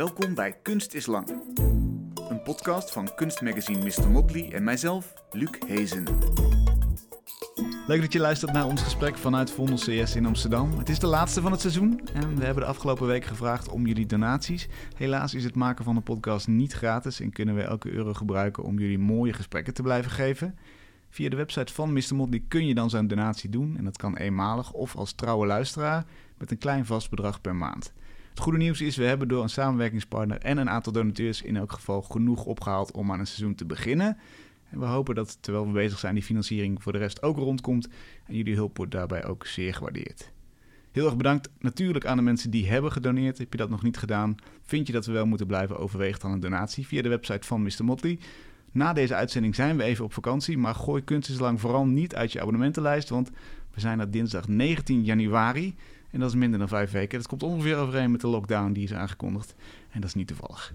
Welkom bij Kunst is Lang. Een podcast van kunstmagazine Mr. Motley en mijzelf, Luc Hezen. Leuk dat je luistert naar ons gesprek vanuit Vondel CS in Amsterdam. Het is de laatste van het seizoen en we hebben de afgelopen week gevraagd om jullie donaties. Helaas is het maken van de podcast niet gratis en kunnen we elke euro gebruiken om jullie mooie gesprekken te blijven geven. Via de website van Mr. Motley kun je dan zo'n donatie doen en dat kan eenmalig of als trouwe luisteraar met een klein vast bedrag per maand. Het goede nieuws is, we hebben door een samenwerkingspartner en een aantal donateurs in elk geval genoeg opgehaald om aan een seizoen te beginnen. En we hopen dat terwijl we bezig zijn, die financiering voor de rest ook rondkomt. En jullie hulp wordt daarbij ook zeer gewaardeerd. Heel erg bedankt natuurlijk aan de mensen die hebben gedoneerd. Heb je dat nog niet gedaan? Vind je dat we wel moeten blijven overwegen aan een donatie via de website van Mr. Motley? Na deze uitzending zijn we even op vakantie, maar gooi kunst lang vooral niet uit je abonnementenlijst, want we zijn er dinsdag 19 januari. En dat is minder dan vijf weken. Dat komt ongeveer overeen met de lockdown die is aangekondigd. En dat is niet toevallig.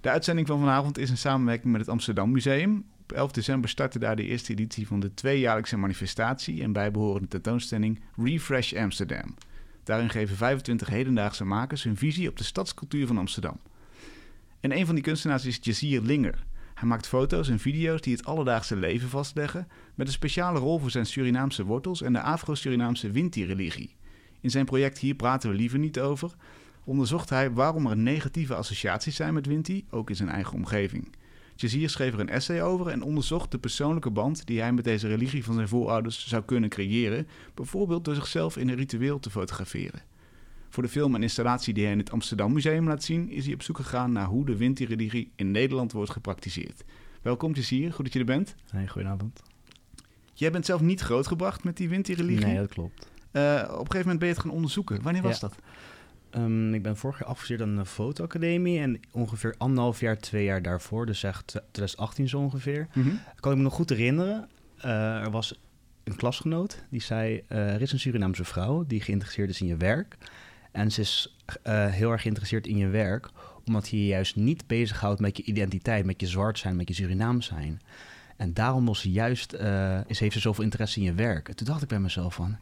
De uitzending van vanavond is een samenwerking met het Amsterdam Museum. Op 11 december startte daar de eerste editie van de tweejaarlijkse manifestatie en bijbehorende tentoonstelling Refresh Amsterdam. Daarin geven 25 hedendaagse makers hun visie op de stadscultuur van Amsterdam. En een van die kunstenaars is Jazier Linger. Hij maakt foto's en video's die het alledaagse leven vastleggen, met een speciale rol voor zijn Surinaamse wortels en de Afro-Surinaamse Winti-religie. In zijn project Hier praten we liever niet over, onderzocht hij waarom er negatieve associaties zijn met Winti, ook in zijn eigen omgeving. Jazier schreef er een essay over en onderzocht de persoonlijke band die hij met deze religie van zijn voorouders zou kunnen creëren, bijvoorbeeld door zichzelf in een ritueel te fotograferen. Voor de film en installatie die hij in het Amsterdam Museum laat zien, is hij op zoek gegaan naar hoe de Winti-religie in Nederland wordt gepraktiseerd. Welkom Jazier, goed dat je er bent. Hey, goedenavond. Jij bent zelf niet grootgebracht met die Winti-religie? Nee, dat klopt. Uh, op een gegeven moment ben je het gaan onderzoeken. Wanneer was dat? Um, ik ben vorig jaar afgestudeerd aan de fotoacademie en ongeveer anderhalf jaar, twee jaar daarvoor, dus echt 2018 zo ongeveer, mm -hmm. kan ik me nog goed herinneren. Uh, er was een klasgenoot die zei: uh, Er is een Surinaamse vrouw die geïnteresseerd is in je werk. En ze is heel erg geïnteresseerd in je werk, omdat je je juist niet bezighoudt met je identiteit, met je zwart zijn, met je Surinaam zijn. En daarom was ze juist, is, heeft ze zoveel interesse in je werk. En toen dacht ik bij mezelf van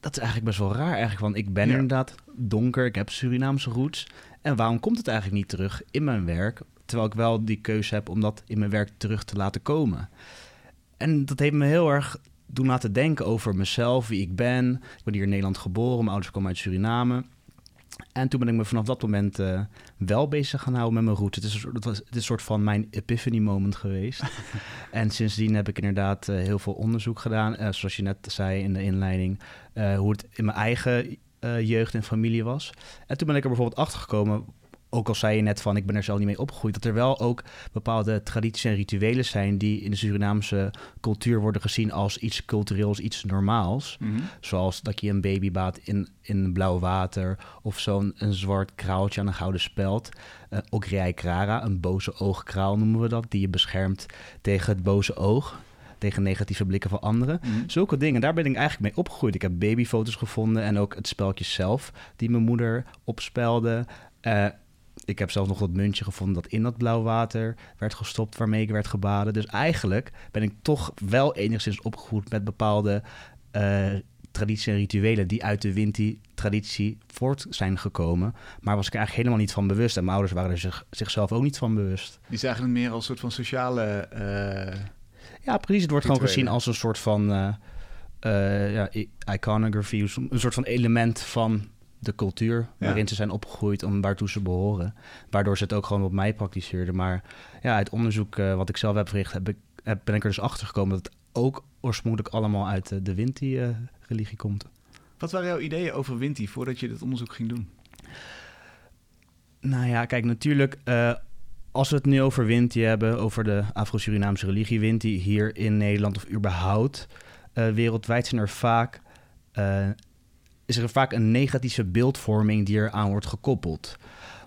dat is eigenlijk best wel raar eigenlijk. Want ik ben inderdaad donker, ik heb Surinaamse roots. En waarom komt het eigenlijk niet terug in mijn werk? Terwijl ik wel die keuze heb om dat in mijn werk terug te laten komen. En dat heeft me heel erg doen laten denken over mezelf, wie ik ben. Ik ben hier in Nederland geboren, mijn ouders komen uit Suriname. En toen ben ik me vanaf dat moment uh, wel bezig gaan houden met mijn route. Het is, het, was, het is een soort van mijn epiphany moment geweest. en sindsdien heb ik inderdaad uh, heel veel onderzoek gedaan. Uh, zoals je net zei in de inleiding, hoe het in mijn eigen jeugd en familie was. En toen ben ik er bijvoorbeeld achter gekomen ook al zei je net van ik ben er zelf niet mee opgegroeid, dat er wel ook bepaalde tradities en rituelen zijn die in de Surinaamse cultuur worden gezien als iets cultureels, iets normaals. Mhm. Zoals dat je een baby baat in, in blauw water of zo'n een zwart kraaltje aan een gouden speld. Uh, ook krara, een boze oogkraal noemen we dat, die je beschermt tegen het boze oog tegen negatieve blikken van anderen. Mm Zulke dingen, daar ben ik eigenlijk mee opgegroeid. Ik heb babyfoto's gevonden en ook het speltje zelf die mijn moeder opspelde. Uh, ik heb zelfs nog dat muntje gevonden dat in dat blauw water werd gestopt waarmee ik werd gebaden. Dus eigenlijk ben ik toch wel enigszins opgegroeid met bepaalde uh, tradities en rituelen die uit de Winti-traditie voort zijn gekomen. Maar was ik eigenlijk helemaal niet van bewust. En mijn ouders waren er zich, zichzelf ook niet van bewust. Die zagen het meer als een soort van sociale. Uh, ja, precies. Het wordt gewoon gezien als een soort van. Uh, ja, iconography, een soort van element van de cultuur waarin ze zijn opgegroeid, om waartoe ze behoren. Waardoor ze het ook gewoon op mij praktiseerden. Maar ja, uit onderzoek uh, wat ik zelf heb verricht, heb ik, heb, ben ik er dus achter gekomen dat het ook oorspronkelijk allemaal uit de, de Winti-religie komt. Wat waren jouw ideeën over Winti voordat je dit onderzoek ging doen? Nou ja, kijk, natuurlijk, uh, als we het nu over Winti hebben, over de Afro-Surinaamse religie Winti hier in Nederland of überhaupt, uh, wereldwijd zijn er vaak is er vaak een negatieve beeldvorming die eraan wordt gekoppeld.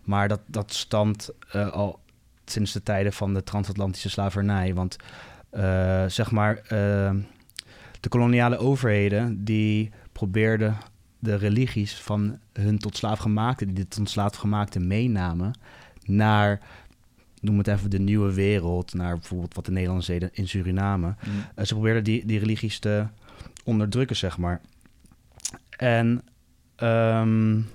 Maar dat, dat stamt uh, al sinds de tijden van de transatlantische slavernij. Want uh, zeg maar, uh, de koloniale overheden die probeerden de religies van hun tot slaafgemaakte, die de tot slaafgemaakte meenamen, naar, noem het even de nieuwe wereld, naar bijvoorbeeld wat de Nederlanders deden in Suriname. Mm. ze probeerden die, die religies te onderdrukken, zeg maar. En um,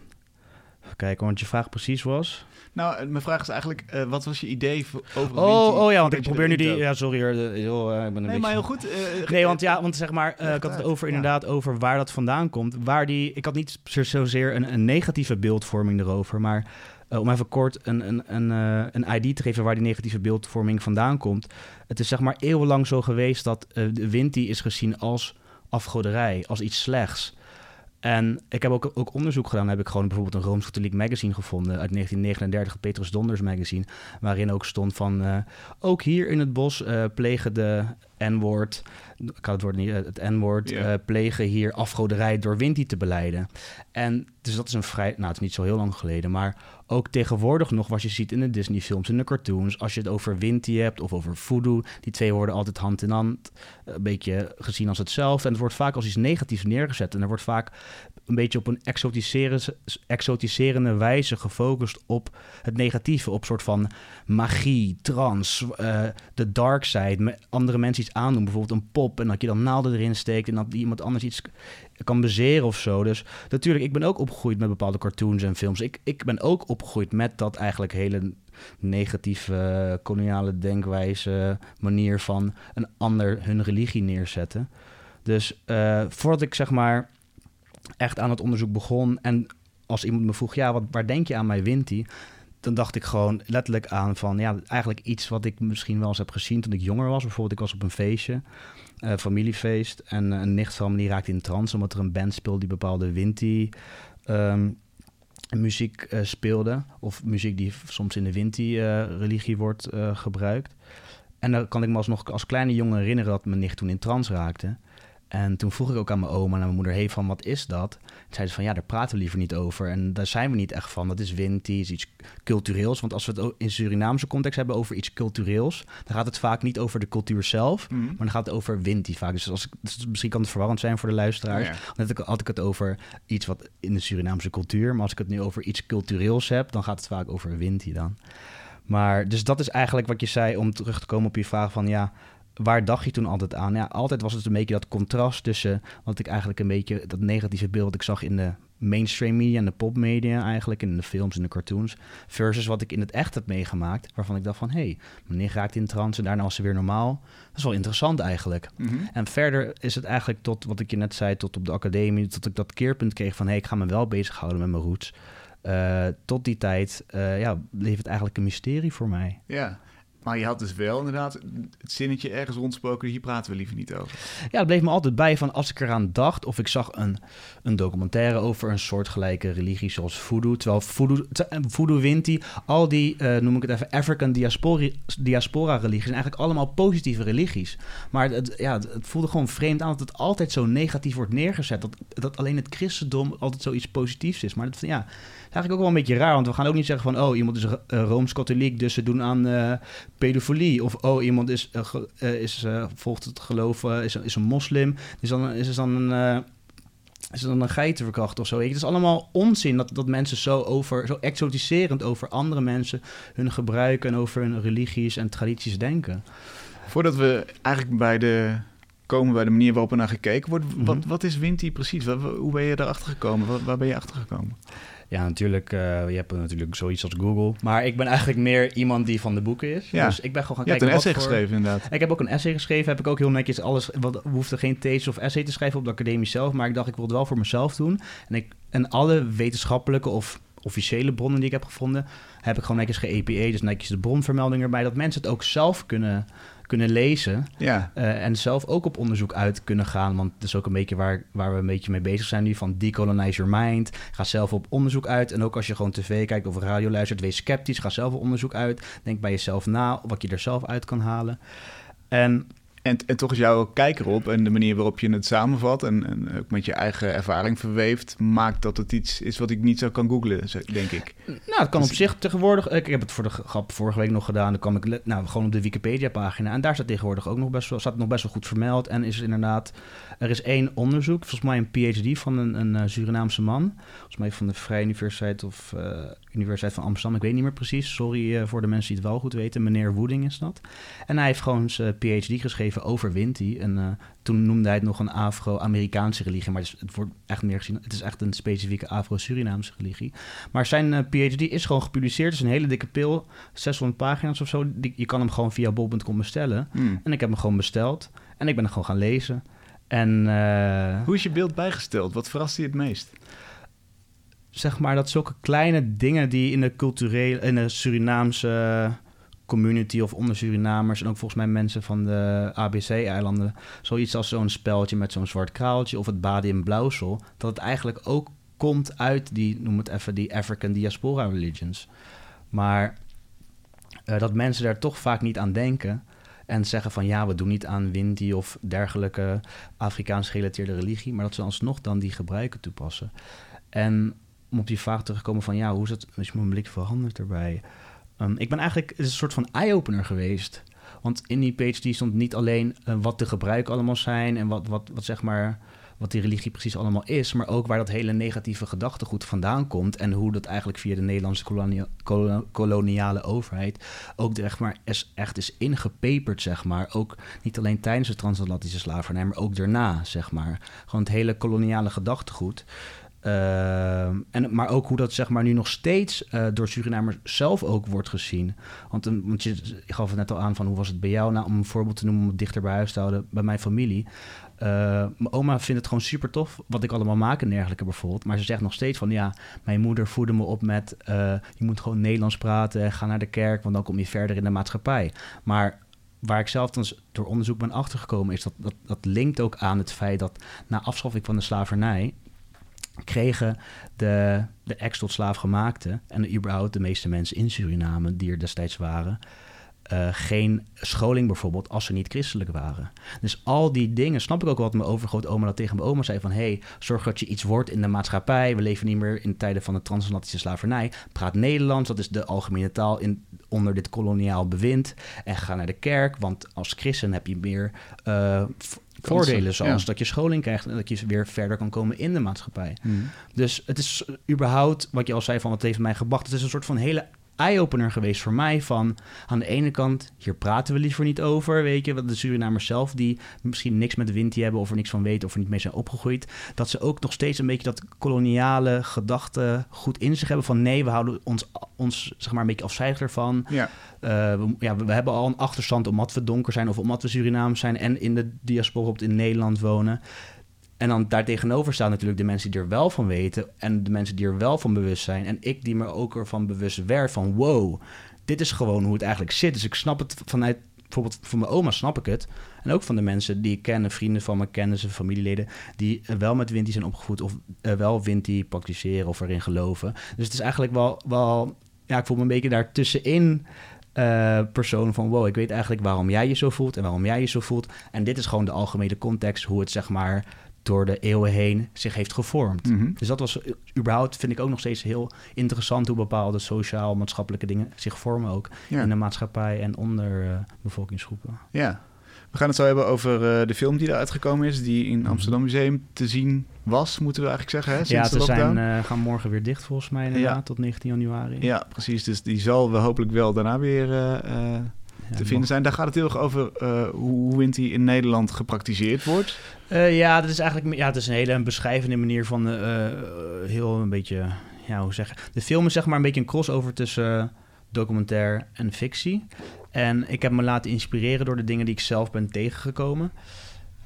Kijken, want je vraag precies was. Nou, eh, mijn vraag is eigenlijk, uh, wat was je idee over Oh, oh ja, want ik probeer nu die... Ja, sorry hoor. Yo, ik ben een nee, beetje... maar heel goed. Nee, want ja, want zeg maar, ik had het over inderdaad over waar dat vandaan komt. Waar die... Ik had niet zozeer een, een negatieve beeldvorming erover, maar... om even kort een, een, een, een ID te geven waar die negatieve beeldvorming vandaan komt. Het is zeg maar eeuwenlang zo geweest dat de wind die is gezien als afgoderij, als iets slechts. En ik heb ook, ook onderzoek gedaan. heb ik gewoon bijvoorbeeld een Rooms-Katholiek magazine gevonden uit 1939, het Petrus Donders magazine, waarin ook stond van uh, ook hier in het bos uh, plegen de N-woord, ik had het woord niet, het N-woord, yeah. uh, plegen hier afgoderij door Winti te beleiden. En dus dat is een vrij, nou het is niet zo heel lang geleden, maar ook tegenwoordig nog wat je ziet in de Disney-films, in de cartoons, als je het over Winti hebt of over voodoo, die twee worden altijd hand in hand, een beetje gezien als hetzelfde. En het wordt vaak als iets negatiefs neergezet en er wordt vaak een beetje op een exotiserende, exotiserende wijze gefocust op het negatieve, op soort van magie, trans, uh, de dark side, andere mensen iets aandoen, bijvoorbeeld een pop, en dat je dan naalden erin steekt en dat iemand anders iets kan bezeren of zo. Dus natuurlijk, ik ben ook opgegroeid met bepaalde cartoons en films. Ik, ik ben ook opgegroeid met dat eigenlijk hele negatieve koloniale denkwijze, manier van een ander hun religie neerzetten. Dus uh, voordat ik zeg maar echt aan het onderzoek begon en als iemand me vroeg, ja, wat, waar denk je aan mij Winti? Dan dacht ik gewoon letterlijk aan van, ja, eigenlijk iets wat ik misschien wel eens heb gezien toen ik jonger was. Bijvoorbeeld, ik was op een feestje, uh, familiefeest, en een nicht van me die raakte in trance omdat er een band speelde die bepaalde Winti um, muziek uh, speelde. Of muziek die soms in de Winti-religie wordt gebruikt. En dan kan ik me alsnog als kleine jongen herinneren dat mijn nicht toen in trance raakte. En toen vroeg ik ook aan mijn oma en mijn moeder, hey, van wat is dat? En zeiden ze van, ja, daar praten we liever niet over. En daar zijn we niet echt van. Dat is winti, is iets cultureels. Want als we het in Surinaamse context hebben over iets cultureels... dan gaat het vaak niet over de cultuur zelf, mm. maar dan gaat het over winti vaak. Dus, als ik, dus misschien kan het verwarrend zijn voor de luisteraars. Ja. Dan had ik het over iets wat in de Surinaamse cultuur... maar als ik het nu over iets cultureels heb, dan gaat het vaak over winti dan. Maar dus dat is eigenlijk wat je zei om terug te komen op je vraag van... ja waar dacht je toen altijd aan? Ja, altijd was het een beetje dat contrast tussen wat ik eigenlijk een beetje dat negatieve beeld ik zag in de mainstream media en de popmedia eigenlijk, in de films en de cartoons, versus wat ik in het echt heb meegemaakt, waarvan ik dacht van, hé, hey, meneer raakt in trance en daarna was ze weer normaal. Dat is wel interessant eigenlijk. Mm -hmm. En verder is het eigenlijk tot, wat ik je net zei, tot op de academie, tot ik dat keerpunt kreeg van, hé, hey, ik ga me wel bezighouden met mijn roots. Uh, tot die tijd, uh, ja, bleef het eigenlijk een mysterie voor mij. Ja, maar je had dus wel inderdaad het zinnetje ergens rondspoken, hier praten we liever niet over. Ja, het bleef me altijd bij van als ik eraan dacht of ik zag een, een documentaire over een soortgelijke religie zoals voodoo. Terwijl voodoo, voodoo Winti, al die, uh, noem ik het even, African diaspora, diaspora religies, zijn eigenlijk allemaal positieve religies. Maar het, ja, het voelde gewoon vreemd aan dat het altijd zo negatief wordt neergezet. Dat, dat alleen het christendom altijd zoiets positiefs is. Maar dat, ja, eigenlijk ook wel een beetje raar, want we gaan ook niet zeggen van, oh, iemand is uh, Rooms-Katholiek, dus ze doen aan uh, pedofilie. Of, oh, iemand is, uh, is volgt het geloof, is, is een moslim, is dan, is dan een... is dan een geitenverkracht of zo? Het is allemaal onzin dat, dat mensen zo over, zo exotiserend over andere mensen hun gebruiken en over hun religies en tradities denken. Voordat we eigenlijk bij de komen bij de manier waarop er naar gekeken wordt. Mm -hmm. wat, wat is Winti precies? Wat, hoe ben je erachter gekomen? Waar ben je achter gekomen? Ja, natuurlijk. Uh, je hebt natuurlijk zoiets als Google. Maar ik ben eigenlijk meer iemand die van de boeken is. Ja. Dus ik ben gewoon gaan je kijken. Je hebt een essay geschreven, inderdaad. Ik heb ook een essay geschreven. Heb ik ook heel netjes alles. Wat, we hoefden geen thesis of essay te schrijven op de academie zelf. Maar ik dacht, ik wil het wel voor mezelf doen. En, ik, en alle wetenschappelijke of officiële bronnen die ik heb gevonden, heb ik gewoon netjes ge-EPA, dus netjes de bronvermelding erbij, dat mensen het ook zelf kunnen kunnen lezen. Ja. Uh, en zelf ook op onderzoek uit kunnen gaan. Want het is ook een beetje waar, waar we een beetje mee bezig zijn nu. Van decolonize your mind. Ga zelf op onderzoek uit. En ook als je gewoon tv kijkt of radio luistert, wees sceptisch. Ga zelf op onderzoek uit. Denk bij jezelf na wat je er zelf uit kan halen. En en, en toch is jouw kijk erop en de manier waarop je het samenvat en, en, ook met je eigen ervaring verweeft, maakt dat het iets is wat ik niet zo kan googlen, denk ik. Nou, het kan dus op zich tegenwoordig. Ik heb het voor de grap vorige week nog gedaan. Dan kwam ik nou, gewoon op de Wikipedia-pagina. En daar staat tegenwoordig ook nog best wel, staat nog best wel goed vermeld. En is inderdaad, er is één onderzoek, volgens mij een PhD van een, een Surinaamse man. Volgens mij van de Vrije Universiteit of uh, Universiteit van Amsterdam. Ik weet niet meer precies. Sorry uh, voor de mensen die het wel goed weten. Meneer Wooding is dat. En hij heeft gewoon zijn PhD geschreven over Winti. En uh, toen noemde hij het nog een Afro-Amerikaanse religie. Maar het, wordt echt meer gezien. Het is echt een specifieke Afro-Surinaamse religie. Maar zijn PhD is gewoon gepubliceerd. Het is een hele dikke pil. 600 pagina's of zo. Die, je kan hem gewoon via bol.com bestellen. Mm. En ik heb hem gewoon besteld. En ik ben er gewoon gaan lezen. En, Hoe is je beeld bijgesteld? Wat verrast je het meest? zeg maar dat zulke kleine dingen die in de culturele, in de Surinaamse community of onder Surinamers en ook volgens mij mensen van de ABC-eilanden, zoiets als zo'n speltje met zo'n zwart kraaltje of het baden in blauwsel, dat het eigenlijk ook komt uit die, noem het even, die African diaspora religions. Maar uh, dat mensen daar toch vaak niet aan denken en zeggen van ja, we doen niet aan Winti of dergelijke Afrikaans gerelateerde religie, maar dat ze alsnog dan die gebruiken toepassen. En om op die vraag terug te komen van ja, hoe is het, is mijn blik veranderd erbij? Um, ik ben eigenlijk een soort van eye-opener geweest. Want in die PhD stond niet alleen uh, wat de gebruiken allemaal zijn en wat, wat, wat zeg maar wat die religie precies allemaal is, maar ook waar dat hele negatieve gedachtegoed vandaan komt en hoe dat eigenlijk via de Nederlandse kolonia koloniale overheid ook echt, maar is, echt is ingepeperd, zeg maar. Ook niet alleen tijdens de transatlantische slavernij, maar ook daarna, zeg maar. Gewoon het hele koloniale gedachtegoed. Uh, en, maar ook hoe dat zeg maar, nu nog steeds uh, door Surinamers zelf ook wordt gezien. Want, um, want je, je gaf het net al aan van hoe was het bij jou? Nou, om een voorbeeld te noemen om het dichter bij huis te houden. Bij mijn familie. Uh, mijn oma vindt het gewoon super tof wat ik allemaal maak en dergelijke bijvoorbeeld. Maar ze zegt nog steeds van ja, mijn moeder voedde me op met je moet gewoon Nederlands praten. Ga naar de kerk, want dan kom je verder in de maatschappij. Maar waar ik zelf dan door onderzoek ben achtergekomen, is dat, dat dat linkt ook aan het feit dat na afschaffing van de slavernij kregen de, de ex tot slaaf gemaakte en überhaupt de meeste mensen in Suriname die er destijds waren, uh, geen scholing bijvoorbeeld als ze niet christelijk waren. Dus al die dingen, snap ik ook wat mijn overgrootoma dat tegen mijn oma zei van... hé, hey, zorg dat je iets wordt in de maatschappij. We leven niet meer in tijden van de transatlantische slavernij. Praat Nederlands, dat is de algemene taal in, onder dit koloniaal bewind. En ga naar de kerk, want als christen heb je meer uh, voordelen, zoals dat je scholing krijgt en dat je weer verder kan komen in de maatschappij. Hmm. Dus het is überhaupt, wat je al zei, van wat heeft mij gebracht. Het is een soort van hele eye-opener geweest voor mij. Van aan de ene kant, hier praten we liever niet over. Weet je, de Surinamers zelf, die misschien niks met de wind hebben of er niks van weten of er niet mee zijn opgegroeid. Dat ze ook nog steeds een beetje dat koloniale gedachte goed in zich hebben. Van nee, we houden ons, ons zeg maar een beetje afzijdig ervan. Ja. Uh, we, ja, we, hebben al een achterstand omdat we donker zijn of omdat we Surinaams zijn en in de diaspora op in Nederland wonen. En dan daartegenover staan natuurlijk de mensen die er wel van weten en de mensen die er wel van bewust zijn. En ik die me ook ervan bewust werd van wow, dit is gewoon hoe het eigenlijk zit. Dus ik snap het vanuit, bijvoorbeeld voor mijn oma snap ik het. En ook van de mensen die ik ken, vrienden van me, kennissen, familieleden, die wel met Winti zijn opgevoed of uh, wel Winti praktiseren of erin geloven. Dus het is eigenlijk wel, wel ja, ik voel me een beetje daartussenin. Uh, persoon van wow, ik weet eigenlijk waarom jij je zo voelt en waarom jij je zo voelt. En dit is gewoon de algemene context, hoe het zeg maar door de eeuwen heen zich heeft gevormd. Mhm. Dus dat was überhaupt, vind ik ook nog steeds heel interessant hoe bepaalde sociaal-maatschappelijke dingen zich vormen ook in de maatschappij en onder uh, bevolkingsgroepen. Ja. We gaan het zo hebben over uh, de film die eruit gekomen is, die in mhm. Amsterdam Museum te zien was, moeten we eigenlijk zeggen. Hè, sinds ja, ze zijn, uh, gaan morgen weer dicht volgens mij inderdaad, tot 19 januari. Ja, precies. Dus die zal we hopelijk wel daarna weer te vinden zijn. Daar gaat het heel erg over uh, hoe Winty in Nederland gepraktiseerd wordt. Uh, ja, dat is eigenlijk ja, het is een hele beschrijvende manier van uh, heel een beetje, ja, hoe zeggen. De film is zeg maar een beetje een crossover tussen documentaire en fictie. En ik heb me laten inspireren door de dingen die ik zelf ben tegengekomen.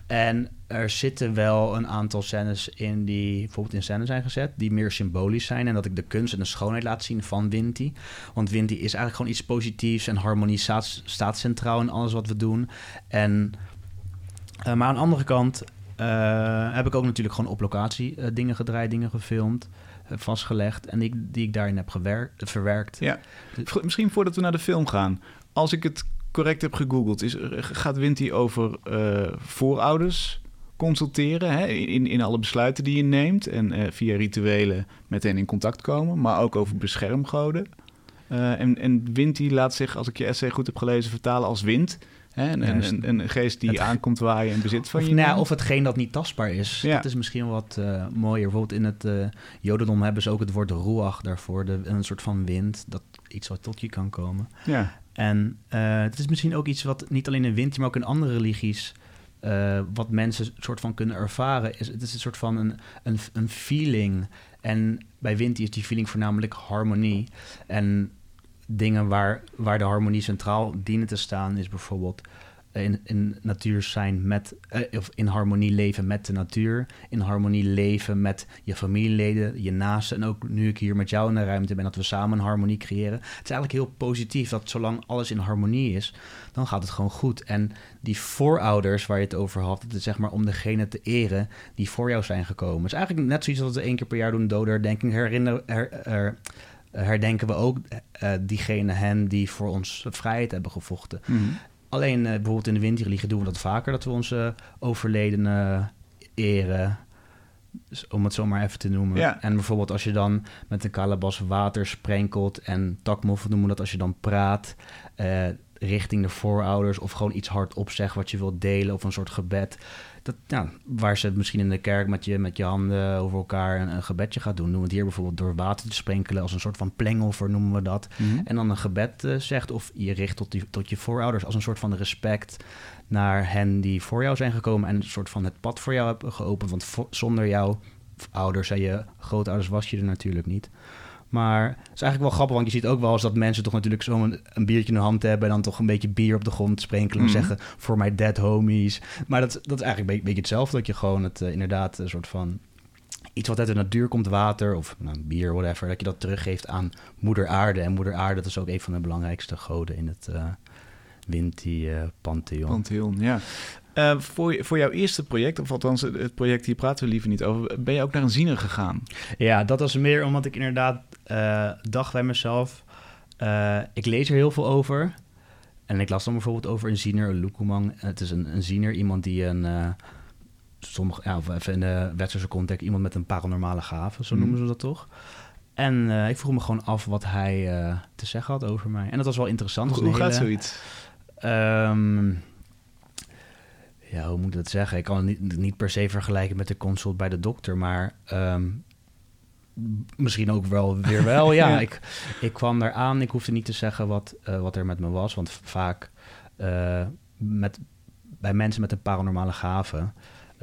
En er zitten wel een aantal scènes in die bijvoorbeeld in scène zijn gezet, die meer symbolisch zijn. En dat ik de kunst en de schoonheid laat zien van Winti. Want Winti is eigenlijk gewoon iets positiefs en harmonie staat, centraal in alles wat we doen. En, uh, maar aan de andere kant uh, heb ik ook natuurlijk gewoon op locatie uh, dingen gedraaid, dingen gefilmd vastgelegd en die, die ik daarin heb gewerkt, verwerkt. Ja. Misschien voordat we naar de film gaan. Als ik het correct heb gegoogeld, is, gaat Winti over voorouders consulteren hè, in, in alle besluiten die je neemt en uh, via rituelen met hen in contact komen, maar ook over beschermgoden. Uh, en, en Winti laat zich, als ik je essay goed heb gelezen, vertalen als wind. Hè? Een, een, een, geest die aankomt waar je in bezit van of, je nou, Of hetgeen dat niet tastbaar is. Dat is misschien wat uh, mooier. Bijvoorbeeld in het uh, Jodendom hebben ze ook het woord ruach daarvoor. De, een soort van wind, dat iets wat tot je kan komen. Ja. En het is misschien ook iets wat niet alleen in wind, maar ook in andere religies... wat mensen soort van kunnen ervaren. Is, het is een soort van een, een, een feeling. En bij wind is die feeling voornamelijk harmonie. En dingen waar, waar de harmonie centraal dienen te staan, is bijvoorbeeld in, in natuur zijn met, uh, of in harmonie leven met de natuur, in harmonie leven met je familieleden, je naasten en ook nu ik hier met jou in de ruimte ben, dat we samen een harmonie creëren. Het is eigenlijk heel positief dat zolang alles in harmonie is, dan gaat het gewoon goed. En die voorouders waar je het over had, het is zeg maar om degene te eren die voor jou zijn gekomen. Het is eigenlijk net zoiets als we één keer per jaar doen, doderdenking, herinneren, her, her, herdenken we ook uh, diegene hen die voor ons vrijheid hebben gevochten. Mhm. Alleen uh, bijvoorbeeld in de windreligie doen we dat vaker, dat we onze overledenen eren. Dus om het zo maar even te noemen. Ja. En bijvoorbeeld als je dan met een kalabas water sprenkelt en takmoffen noemen dat als je dan praat uh, richting de voorouders of gewoon iets hardop zegt wat je wilt delen of een soort gebed dat, nou, waar ze misschien in de kerk met je, met je handen over elkaar een, een gebedje gaat doen. Doen we het hier bijvoorbeeld door water te sprenkelen als een soort van plengoffer noemen we dat. Mhm. En dan een gebed uh, zegt of je richt tot, die, tot je voorouders als een soort van respect naar hen die voor jou zijn gekomen en een soort van het pad voor jou hebben geopend. Want zonder jouw ouders en je grootouders was je er natuurlijk niet. Maar het is eigenlijk wel grappig, want je ziet ook wel eens dat mensen toch natuurlijk zo'n een biertje in de hand hebben en dan toch een beetje bier op de grond sprenkelen en Mhm. zeggen voor my dead homies. Maar dat, dat is eigenlijk een beetje, hetzelfde, dat je gewoon het eh, inderdaad een soort van iets wat uit de natuur komt, water of nou, bier, whatever, dat je dat teruggeeft aan moeder aarde. En moeder aarde, dat is ook een van de belangrijkste goden in het uh, Winti-pantheon. Pantheon, ja. Uh, voor, voor jouw eerste project, of althans het project hier praten we liever niet over, ben je ook naar een ziener gegaan? Ja, dat was meer omdat ik inderdaad uh, dacht bij mezelf, uh, ik lees er heel veel over. En ik las dan bijvoorbeeld over een ziener, een lukumang. Het is een, een ziener, iemand die een, uh, sommige, ja, of even in de westerse context, iemand met een paranormale gave, zo noemen mm. ze dat toch? En ik vroeg me gewoon af wat hij te zeggen had over mij. En dat was wel interessant. Hoe, hoe gaat zoiets? Um, ja, hoe moet ik dat zeggen? Ik kan het niet, niet per se vergelijken met de consult bij de dokter, maar um, misschien ook wel weer wel. Ja, ja. Ik, ik kwam daar aan. Ik hoefde niet te zeggen wat, uh, wat er met me was, want vaak uh, met, bij mensen met een paranormale gave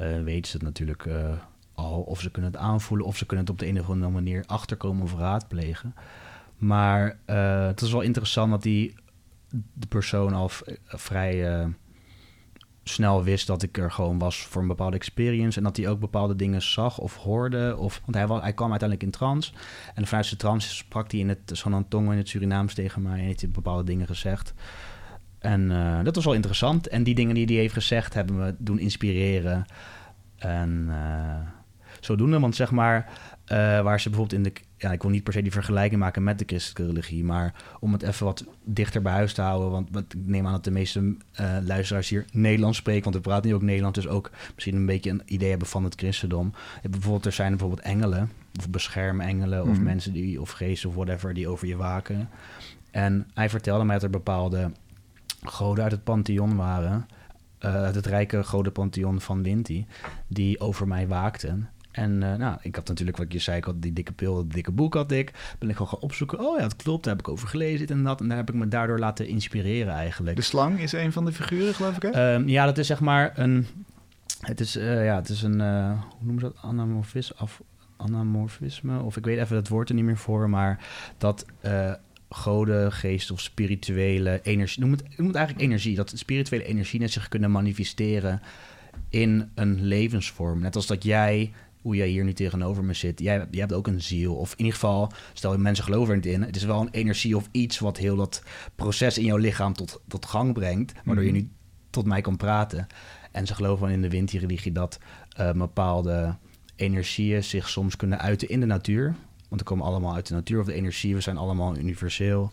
uh, weten ze het natuurlijk al, of ze kunnen het aanvoelen, of ze kunnen het op de een of andere manier achterkomen of raadplegen. Maar het is wel interessant dat die de persoon al vrij snel wist dat ik er gewoon was voor een bepaalde experience. En dat hij ook bepaalde dingen zag of hoorde. Of, want hij, was, hij kwam uiteindelijk in trance. En vanuit zijn trance sprak hij in het Sanantongo in het Surinaams tegen mij. En heeft hij bepaalde dingen gezegd. En uh, dat was wel interessant. En die dingen die hij heeft gezegd hebben me doen inspireren. En uh, zodoende, want zeg maar... Uh, waar ze bijvoorbeeld in de... Ja, ik wil niet per se die vergelijking maken met de christelijke religie, maar om het even wat dichter bij huis te houden. Want, want ik neem aan dat de meeste uh, luisteraars hier Nederlands spreken, want we praten nu ook Nederlands, dus ook misschien een beetje een idee hebben van het christendom. Bijvoorbeeld, er zijn bijvoorbeeld engelen, of beschermengelen, mm. of mensen die, of geesten of whatever, die over je waken. En hij vertelde mij dat er bepaalde goden uit het pantheon waren, uh, uit het rijke godenpantheon van Winti, die over mij waakten. En uh, nou, ik had natuurlijk, wat je zei, ik had die dikke pil, dat dikke boek had ik. Ben ik gewoon gaan opzoeken. Oh ja, dat klopt, daar heb ik over gelezen, dit en dat. En daar heb ik me daardoor laten inspireren eigenlijk. De slang is een van de figuren, geloof ik, hè? Um, ja, dat is zeg maar een... Het is, uh, ja, het is een, uh, hoe noemen ze dat? Anamorfisme, af, anamorfisme? Of ik weet even het woord er niet meer voor, maar dat... Goden, geest of spirituele energie, noem het, noem het eigenlijk energie, dat spirituele energie net zich kunnen manifesteren in een levensvorm. Net als dat jij hoe jij hier nu tegenover me zit. Jij, jij hebt ook een ziel. Of in ieder geval, stel je mensen geloven er niet in. Het is wel een energie of iets wat heel dat proces in jouw lichaam tot, tot gang brengt. Waardoor je nu tot mij kan praten. En ze geloven in de windreligie dat uh, bepaalde energieën zich soms kunnen uiten in de natuur. Want we komen allemaal uit de natuur of de energie. We zijn allemaal universeel.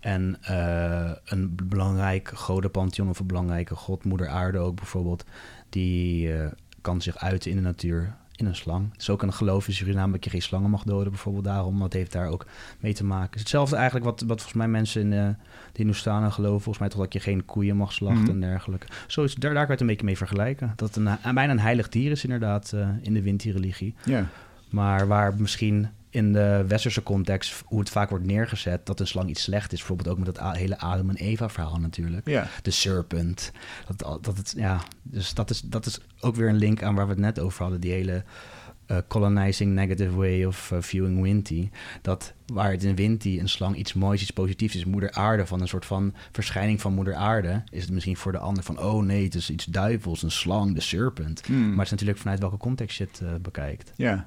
En uh, een belangrijk godenpantheon of een belangrijke god, moeder aarde ook bijvoorbeeld, die uh, kan zich uiten in de natuur. In een slang. Het is ook een geloof in Suriname dat je geen slangen mag doden, bijvoorbeeld daarom. Dat heeft daar ook mee te maken. Het is hetzelfde eigenlijk wat, wat volgens mij mensen in uh, de Hindustanen geloven. Volgens mij toch dat je geen koeien mag slachten mhm. en dergelijke. Zo is, daar, daar kan je het een beetje mee vergelijken. Dat een, een bijna een heilig dier is inderdaad uh, in de Winti-religie. Ja. Maar waar misschien in de westerse context, hoe het vaak wordt neergezet, dat een slang iets slecht is. Bijvoorbeeld ook met dat hele Adam en Eva verhaal natuurlijk. Ja. De serpent. Dat, dat het, ja, dus dat is, dat is ook weer een link aan waar we het net over hadden. Die hele uh, colonizing negative way of uh, viewing Winty. Dat waar het in Winty een slang iets moois, iets positiefs is, moeder aarde, van een soort van verschijning van moeder aarde, is het misschien voor de ander van, oh nee, het is iets duivels, een slang, de serpent. Hmm. Maar het is natuurlijk vanuit welke context je het uh, bekijkt. Ja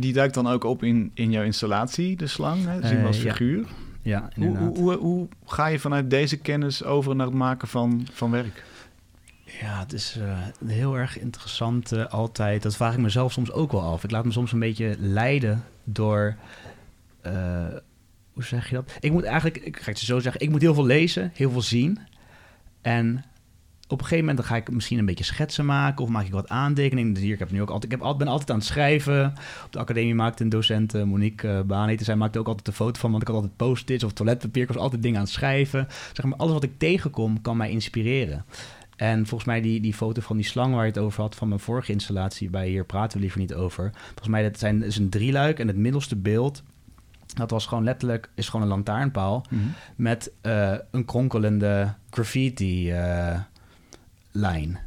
die duikt dan ook op in, in jouw installatie, de slang, hè? zien we als eh, figuur. Ja. Hoe, hoe, hoe, ga je vanuit deze kennis over naar het maken van, van werk? Ja, het is uh, heel erg interessant uh, altijd. Dat vraag ik mezelf soms ook wel af. Ik laat me soms een beetje leiden door... hoe zeg je dat? Ik moet eigenlijk, ik ga het zo zeggen, ik moet heel veel lezen, heel veel zien. En op een gegeven moment dan ga ik misschien een beetje schetsen maken of maak ik wat aantekeningen. Dus hier, ik heb nu ook altijd, ik heb, ben altijd aan het schrijven. Op de academie maakte een docent, uh, Monique uh, Baaneten, zij maakte ook altijd een foto van, want ik had altijd post-its of toiletpapier. Ik was altijd dingen aan het schrijven. Zeg maar, alles wat ik tegenkom kan mij inspireren. En volgens mij die, die foto van die slang waar je het over had van mijn vorige installatie, bij hier praten we liever niet over. Volgens mij dat zijn, is een drieluik en het middelste beeld dat was gewoon letterlijk, is gewoon een lantaarnpaal mhm. met uh, een kronkelende graffiti lijn.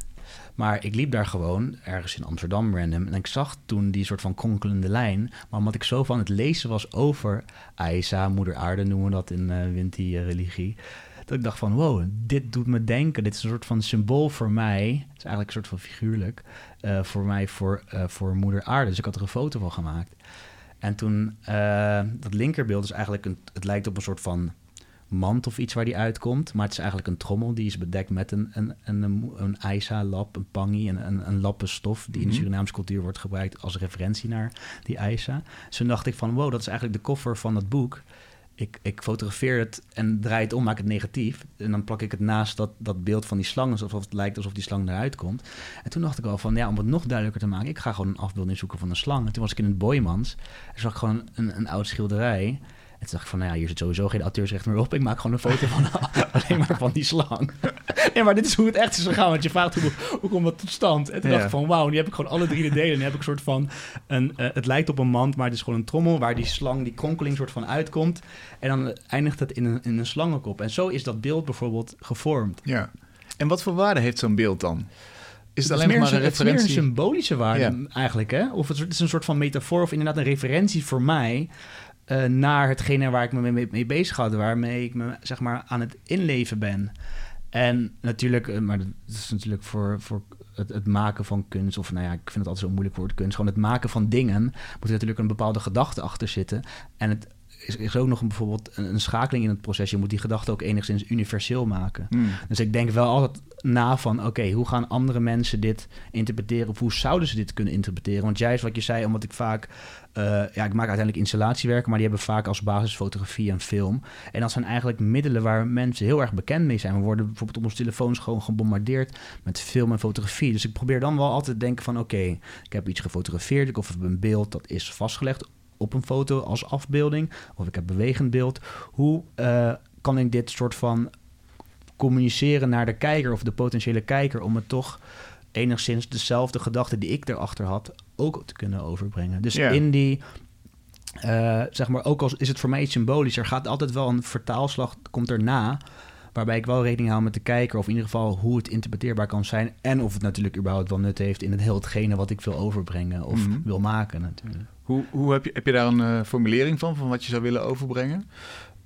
Maar ik liep daar gewoon ergens in Amsterdam random. En ik zag toen die soort van kronkelende lijn. Maar omdat ik zo van het lezen was over Aisa, moeder aarde noemen we dat in uh, Winti-religie. Dat ik dacht van, wow, dit doet me denken. Dit is een soort van symbool voor mij. Het is eigenlijk een soort van figuurlijk. Uh, voor mij, voor, voor moeder aarde. Dus ik had er een foto van gemaakt. En toen, dat linkerbeeld is eigenlijk, een, het lijkt op een soort van mand of iets waar die uitkomt. Maar het is eigenlijk een trommel die is bedekt met een, een, een, een, een Aisa-lap, een pangi, een, een, een lappenstof die in de mhm. Surinaamse cultuur wordt gebruikt als referentie naar die Aisa. Dus toen dacht ik van wow, dat is eigenlijk de koffer van het boek. Ik, ik fotografeer het en draai het om, maak het negatief. En dan plak ik het naast dat, dat beeld van die slang, alsof het lijkt alsof die slang eruit komt. En toen dacht ik al van, ja, om het nog duidelijker te maken, ik ga gewoon een afbeelding zoeken van een slang. En toen was ik in het Boymans zag ik gewoon een, een oud schilderij toen dacht ik van, nou ja, hier zit sowieso geen auteursrecht meer op. Ik maak gewoon een foto van alleen maar van die slang. nee, maar dit is hoe het echt is gegaan. Want je vraagt hoe, hoe komt dat tot stand? En toen dacht ik van, wauw, nu heb ik gewoon alle drie de delen. Nu heb ik een soort van, een, uh, het lijkt op een mand, maar het is gewoon een trommel... waar die slang, die kronkeling soort van uitkomt. En dan eindigt het in een, in een slangenkop. En zo is dat beeld bijvoorbeeld gevormd. Ja. En wat voor waarde heeft zo'n beeld dan? Is het, alleen maar een, referentie? Het is meer een symbolische waarde eigenlijk, hè? Of het is een soort van metafoor of inderdaad een referentie voor mij... Uh, naar hetgene waar ik me mee, mee bezig had, waarmee ik me zeg maar aan het inleven ben. En natuurlijk, uh, maar dat is natuurlijk voor, voor het, het, maken van kunst, of nou ja, ik vind het altijd zo'n moeilijk woord kunst, gewoon het maken van dingen, moet er natuurlijk een bepaalde gedachte achter zitten. En het is, is ook nog een, bijvoorbeeld een, een, schakeling in het proces. Je moet die gedachte ook enigszins universeel maken. Hmm. Dus ik denk wel altijd na van, oké, hoe gaan andere mensen dit interpreteren? Of hoe zouden ze dit kunnen interpreteren? Want juist wat je zei, omdat ik vaak... Uh, ja, ik maak uiteindelijk installatiewerken, maar die hebben vaak als basis fotografie en film. En dat zijn eigenlijk middelen waar mensen heel erg bekend mee zijn. We worden bijvoorbeeld op onze telefoons gewoon gebombardeerd met film en fotografie. Dus ik probeer dan wel altijd te denken van, oké, ik heb iets gefotografeerd, of heb een beeld dat is vastgelegd op een foto als afbeelding, of ik heb bewegend beeld. Hoe uh, kan ik dit soort van communiceren naar de kijker of de potentiële kijker om het toch enigszins dezelfde gedachte die ik erachter had ook te kunnen overbrengen. Dus in die, uh, zeg maar, ook al is het voor mij iets symbolisch, er gaat altijd wel een vertaalslag, komt erna, waarbij ik wel rekening hou met de kijker, of in ieder geval hoe het interpreteerbaar kan zijn, en of het natuurlijk überhaupt wel nut heeft in het heel hetgene wat ik wil overbrengen of mhm. wil maken natuurlijk. Hoe, hoe heb, je, heb je daar een uh, formulering van, van wat je zou willen overbrengen?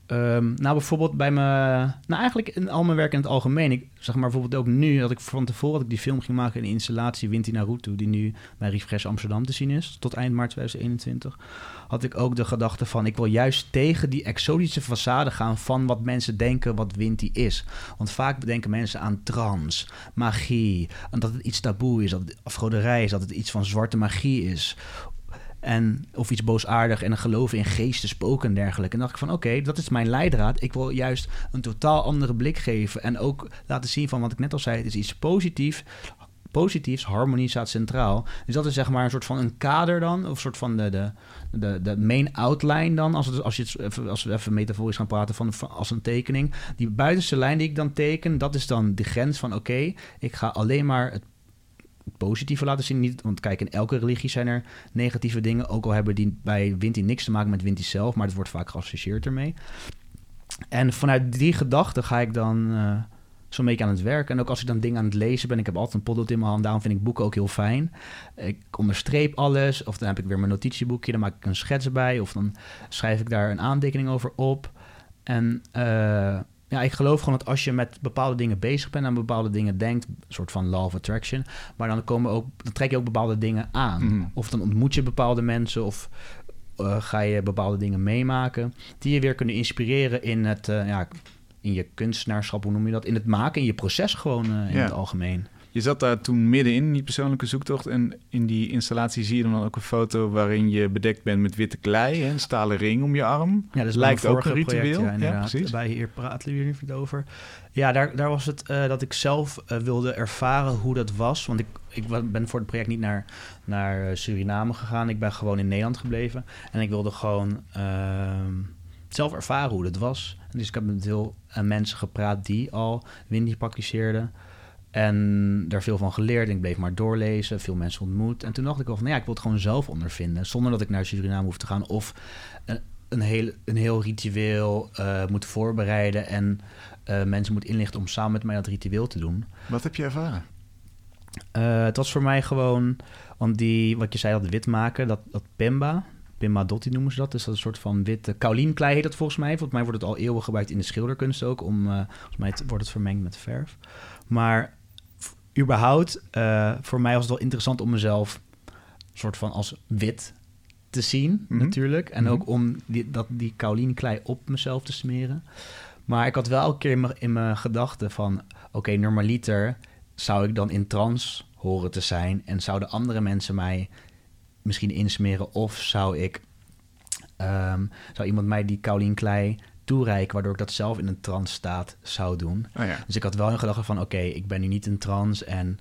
Um, nou, bijvoorbeeld bij mijn... Nou, eigenlijk in al mijn werk in het algemeen. Ik zeg maar bijvoorbeeld ook nu, dat ik van tevoren dat ik die film ging maken... in de installatie Winti Naruto... die nu bij Refresh Amsterdam te zien is... tot eind maart 2021... had ik ook de gedachte van... ik wil juist tegen die exotische façade gaan... van wat mensen denken wat Winti is. Want vaak bedenken mensen aan trans, magie... en dat het iets taboe is, dat het afgoderij is... dat het iets van zwarte magie is... En, of iets boosaardig en een geloven in geesten, spoken en dergelijke. En dacht ik van oké, dat is mijn leidraad. Ik wil juist een totaal andere blik geven. En ook laten zien van wat ik net al zei, het is iets positiefs positiefs, harmonie staat centraal. Dus dat is zeg maar een soort van een kader dan, of een soort van de, de, de, de main outline dan, als, als, je als we even metaforisch gaan praten van, als een tekening. Die buitenste lijn die ik dan teken, dat is dan de grens van oké, ik ga alleen maar het positieve laten zien. Niet, want kijk, in elke religie zijn er negatieve dingen. Ook al hebben die bij Winti niks te maken met Winti zelf, maar het wordt vaak geassocieerd ermee. En vanuit die gedachte ga ik dan uh, zo'n beetje aan het werk. En ook als ik dan dingen aan het lezen ben, ik heb altijd een potlood in mijn hand, daarom vind ik boeken ook heel fijn. Ik onderstreep alles, of dan heb ik weer mijn notitieboekje, dan maak ik een schets bij, of dan schrijf ik daar een aantekening over op. En uh, ja, ik geloof gewoon dat als je met bepaalde dingen bezig bent en bepaalde dingen denkt, een soort van law of attraction, maar dan komen ook, dan trek je ook bepaalde dingen aan. Mhm. Of dan ontmoet je bepaalde mensen of uh, ga je bepaalde dingen meemaken die je weer kunnen inspireren in het, uh, ja, in je kunstenaarschap, hoe noem je dat? In het maken, in je proces gewoon uh, in het algemeen. Je zat daar toen middenin in die persoonlijke zoektocht. En in die installatie zie je dan ook een foto waarin je bedekt bent met witte klei. Hè, een stalen ring om je arm. Ja, dat lijkt ook een ritueel. Project, ja, ja, precies. Bij hier praten we hier over. Ja, daar, daar was het uh, dat ik zelf uh, wilde ervaren hoe dat was. Want ik, ik ben voor het project niet naar, naar Suriname gegaan. Ik ben gewoon in Nederland gebleven. En ik wilde gewoon uh, zelf ervaren hoe dat was. dus ik heb met heel mensen gepraat die al Windy praktiseerden. En daar veel van geleerd. En ik bleef maar doorlezen, veel mensen ontmoet. En toen dacht ik wel van, nou ja, ik wil het gewoon zelf ondervinden. Zonder dat ik naar Suriname hoef te gaan. Of een, een, heel, een heel ritueel uh, moet voorbereiden. En uh, mensen moet inlichten om samen met mij dat ritueel te doen. Wat heb je ervaren? Uh, het was voor mij gewoon, want die, wat je zei, dat wit maken, dat, dat Pimba, Pimba Dotti noemen ze dat. Dus dat is een soort van witte kaulienklei heet dat volgens mij. Volgens mij wordt het al eeuwen gebruikt in de schilderkunst ook. Om, volgens mij wordt het vermengd met verf. Maar überhaupt, uh, voor mij was het wel interessant om mezelf soort van als wit te zien, mhm. natuurlijk. En mhm. ook om die, dat, die klei op mezelf te smeren. Maar ik had wel elke keer in mijn, gedachten van... oké, normaliter zou ik dan in trance horen te zijn... en zouden andere mensen mij misschien insmeren... of zou ik... Um, zou iemand mij die klei toereiken, waardoor ik dat zelf in een trance staat zou doen. Oh ja. Dus ik had wel een gedachte van, oké, ik ben nu niet in trance en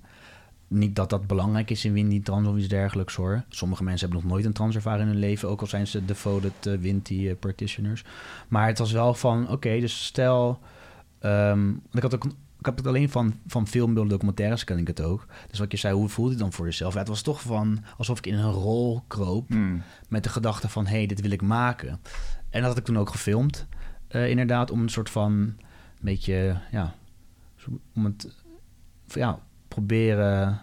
niet dat dat belangrijk is in Windy trance of iets dergelijks hoor. Sommige mensen hebben nog nooit een trance ervaren in hun leven, ook al zijn ze devoted uh, Windy uh, practitioners. Maar het was wel van, oké, dus stel, um, ik had ook ik heb het alleen van, van filmbeelden, documentaires ken ik het ook. Dus wat je zei, hoe voelde het dan voor jezelf? Ja, het was toch van alsof ik in een rol kroop hmm. met de gedachte van, hé, hey, dit wil ik maken. En dat had ik toen ook gefilmd. Uh, inderdaad, om een soort van een beetje, ja, om het, ja, proberen,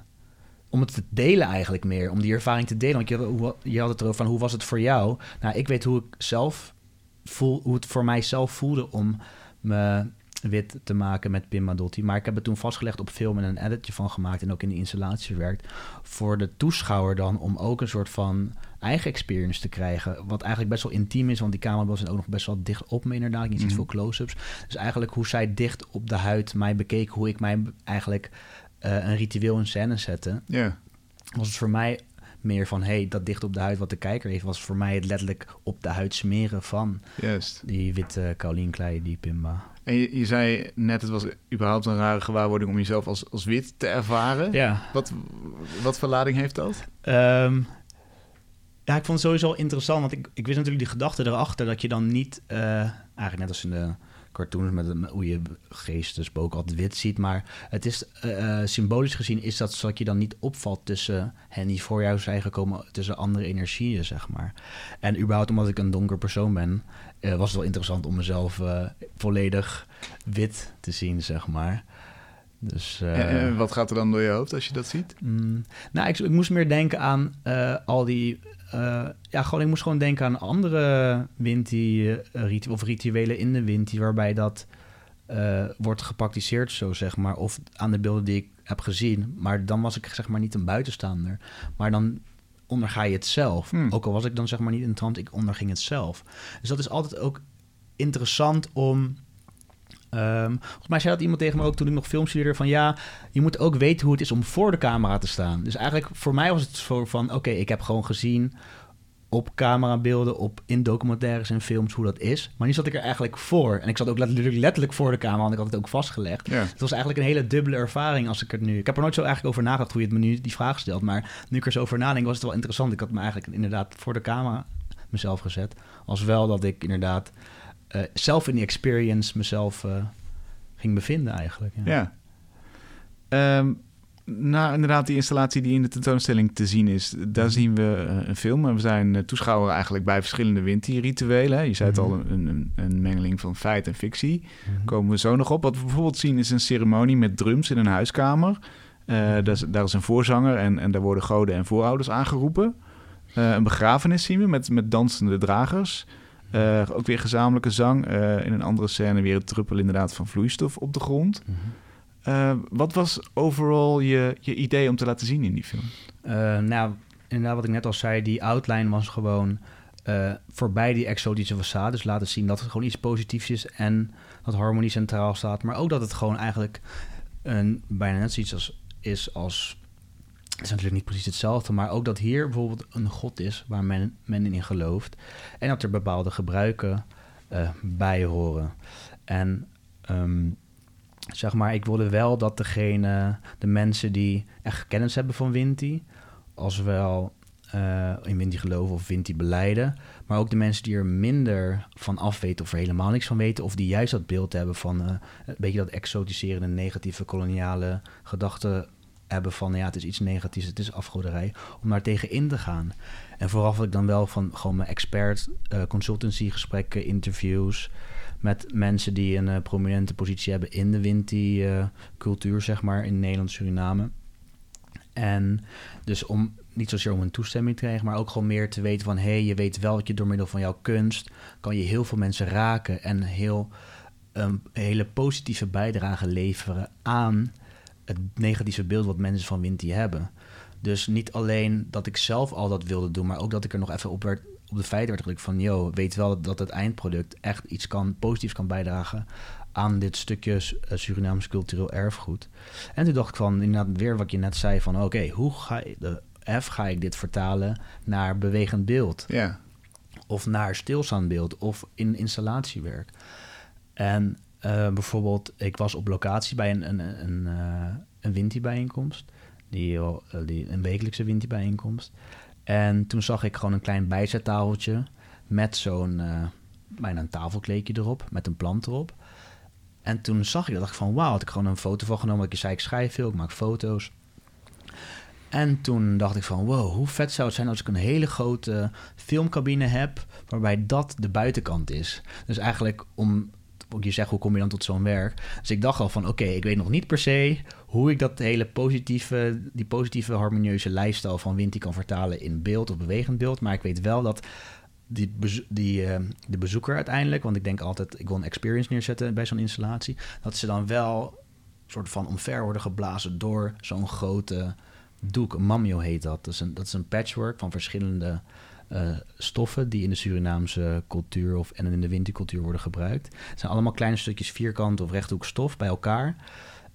om het te delen eigenlijk meer, om die ervaring te delen. Want je, je had het erover van, hoe was het voor jou? Nou, ik weet hoe ik zelf voel, hoe het voor mij zelf voelde om me wit te maken met Pim Madotti. Maar ik heb het toen vastgelegd op film en een editje van gemaakt en ook in de installatie werkt. Voor de toeschouwer dan, om ook een soort van eigen experience te krijgen. Wat eigenlijk best wel intiem is, want die camera zijn ook nog best wel dicht op me inderdaad. Je ziet mm veel close-ups. Dus eigenlijk hoe zij dicht op de huid mij bekeken, hoe ik mij eigenlijk uh, een ritueel in scène zette. Ja. Was het voor mij meer van, hey, dat dicht op de huid wat de kijker heeft, was voor mij het letterlijk op de huid smeren van Juist. die witte kaulienklei, die Pimba. En je, je, zei net, het was überhaupt een rare gewaarwording om jezelf als, als wit te ervaren. Ja. Wat, wat voor lading heeft dat? Um, ja, ik vond het sowieso interessant, want ik, ik wist natuurlijk die gedachte erachter dat je dan niet, uh, eigenlijk net als in de cartoons met, hoe je geesten spook altijd wit ziet, maar het is uh, symbolisch gezien is dat zodat je dan niet opvalt tussen hen die voor jou zijn gekomen, tussen andere energieën, zeg maar. En überhaupt omdat ik een donker persoon ben, uh, was het wel interessant om mezelf volledig wit te zien, zeg maar. Dus, en, wat gaat er dan door je hoofd als je dat ziet? Mm, nou, ik, ik, moest meer denken aan al die uh, ja, gewoon, ik moest gewoon denken aan andere winti, uh, of rituelen in de winti, waarbij dat uh, wordt gepraktiseerd, zo zeg maar. Of aan de beelden die ik heb gezien. Maar dan was ik zeg maar niet een buitenstaander. Maar dan onderga je het zelf. Hmm. Ook al was ik dan zeg maar niet in trant, ik onderging het zelf. Dus dat is altijd ook interessant om Um, volgens mij zei dat iemand tegen me ook toen ik nog studeerde van ja, je moet ook weten hoe het is om voor de camera te staan. Dus eigenlijk voor mij was het zo van oké, ik heb gewoon gezien op camerabeelden, op, in documentaires en films hoe dat is. Maar nu zat ik er eigenlijk voor. En ik zat ook letterlijk, letterlijk voor de camera, want ik had het ook vastgelegd. Ja. Het was eigenlijk een hele dubbele ervaring als ik het nu... Ik heb er nooit zo eigenlijk over nagedacht hoe je het me nu die vraag stelt. Maar nu ik er zo over nadenk, was het wel interessant. Ik had me eigenlijk inderdaad voor de camera mezelf gezet. Als wel dat ik inderdaad zelf in die experience mezelf eh, ging bevinden eigenlijk. Ja. Ja. Na inderdaad die installatie die in de tentoonstelling te zien is, daar Mhm. zien we eh, een film. En we zijn eh, toeschouwer eigenlijk bij verschillende Winti-rituelen. hè. Je zei het al, Mhm. een, een, een mengeling van feit en fictie. Mhm. Komen we zo nog op. Wat we bijvoorbeeld zien is een ceremonie met drums in een huiskamer. Eh, daar, is, daar is een voorzanger en, en daar worden goden en voorouders aangeroepen. Eh, een begrafenis zien we met, met dansende dragers. Eh, ook weer gezamenlijke zang. Eh, in een andere scène weer het druppel inderdaad van vloeistof op de grond. Mhm. Eh, wat was overal je, je idee om te laten zien in die film? Nou, inderdaad, wat ik net al zei, die outline was gewoon voorbij die exotische façade. Dus laten zien dat het gewoon iets positiefs is en dat harmonie centraal staat. Maar ook dat het gewoon eigenlijk een, bijna net zoiets als, is als... Is natuurlijk niet precies hetzelfde, maar ook dat hier bijvoorbeeld een god is waar men, men in gelooft. En dat er bepaalde gebruiken eh, bij horen. En ehm, zeg maar, ik wilde wel dat degene, de mensen die echt kennis hebben van Winti, als wel eh, in Winti geloven of Winti beleiden, maar ook de mensen die er minder van af weten of er helemaal niks van weten, of die juist dat beeld hebben van eh, een beetje dat exotiserende, negatieve, koloniale gedachten hebben van ja, het is iets negatiefs, het is afgoderij, om daar tegen in te gaan. En vooral wat ik dan wel van gewoon mijn expert eh, consultancy gesprekken, interviews met mensen die een eh, prominente positie hebben in de Winti-cultuur, zeg maar, in Nederland, Suriname. En dus om niet zozeer om een toestemming te krijgen, maar ook gewoon meer te weten van... hé, hey, je weet wel dat je door middel van jouw kunst... kan je heel veel mensen raken en heel, een hele positieve bijdrage leveren aan het negatieve beeld wat mensen van Winti hebben. Dus niet alleen dat ik zelf al dat wilde doen, maar ook dat ik er nog even op, werd, op de feiten werd gedrukt van... yo, weet wel dat het eindproduct echt iets kan, positiefs kan bijdragen aan dit stukje uh, Surinaams cultureel erfgoed. En toen dacht ik van, inderdaad weer wat je net zei van... oké, hoe ga je, de F ga ik dit vertalen naar bewegend beeld? Ja. Of naar stilstaand beeld of in installatiewerk. En uh, bijvoorbeeld, ik was op locatie bij een, een, een, uh, een Winti-bijeenkomst. Die, uh, die, een wekelijkse Winti-bijeenkomst. En toen zag ik gewoon een klein bijzettafeltje met zo'n bijna een tafelkleedje erop, met een plant erop. En toen zag ik dat, dacht ik van wauw, had ik gewoon een foto van genomen. Ik zei, ik schrijf veel, ik maak foto's. En toen dacht ik van wow, hoe vet zou het zijn als ik een hele grote filmcabine heb, waarbij dat de buitenkant is. Dus eigenlijk om je zegt, hoe kom je dan tot zo'n werk? Dus ik dacht al van, oké, ik weet nog niet per se hoe ik dat hele positieve, die positieve harmonieuze lifestyle van Winti kan vertalen in beeld of bewegend beeld. Maar ik weet wel dat die, die, uh, de bezoeker uiteindelijk, want ik denk altijd, ik wil een experience neerzetten bij zo'n installatie, dat ze dan wel soort van omver worden geblazen door zo'n grote doek. Een mamio heet dat. Dat is een, dat is een patchwork van verschillende uh, stoffen die in de Surinaamse cultuur of en in de wintercultuur worden gebruikt. Het zijn allemaal kleine stukjes vierkant of rechthoek stof bij elkaar.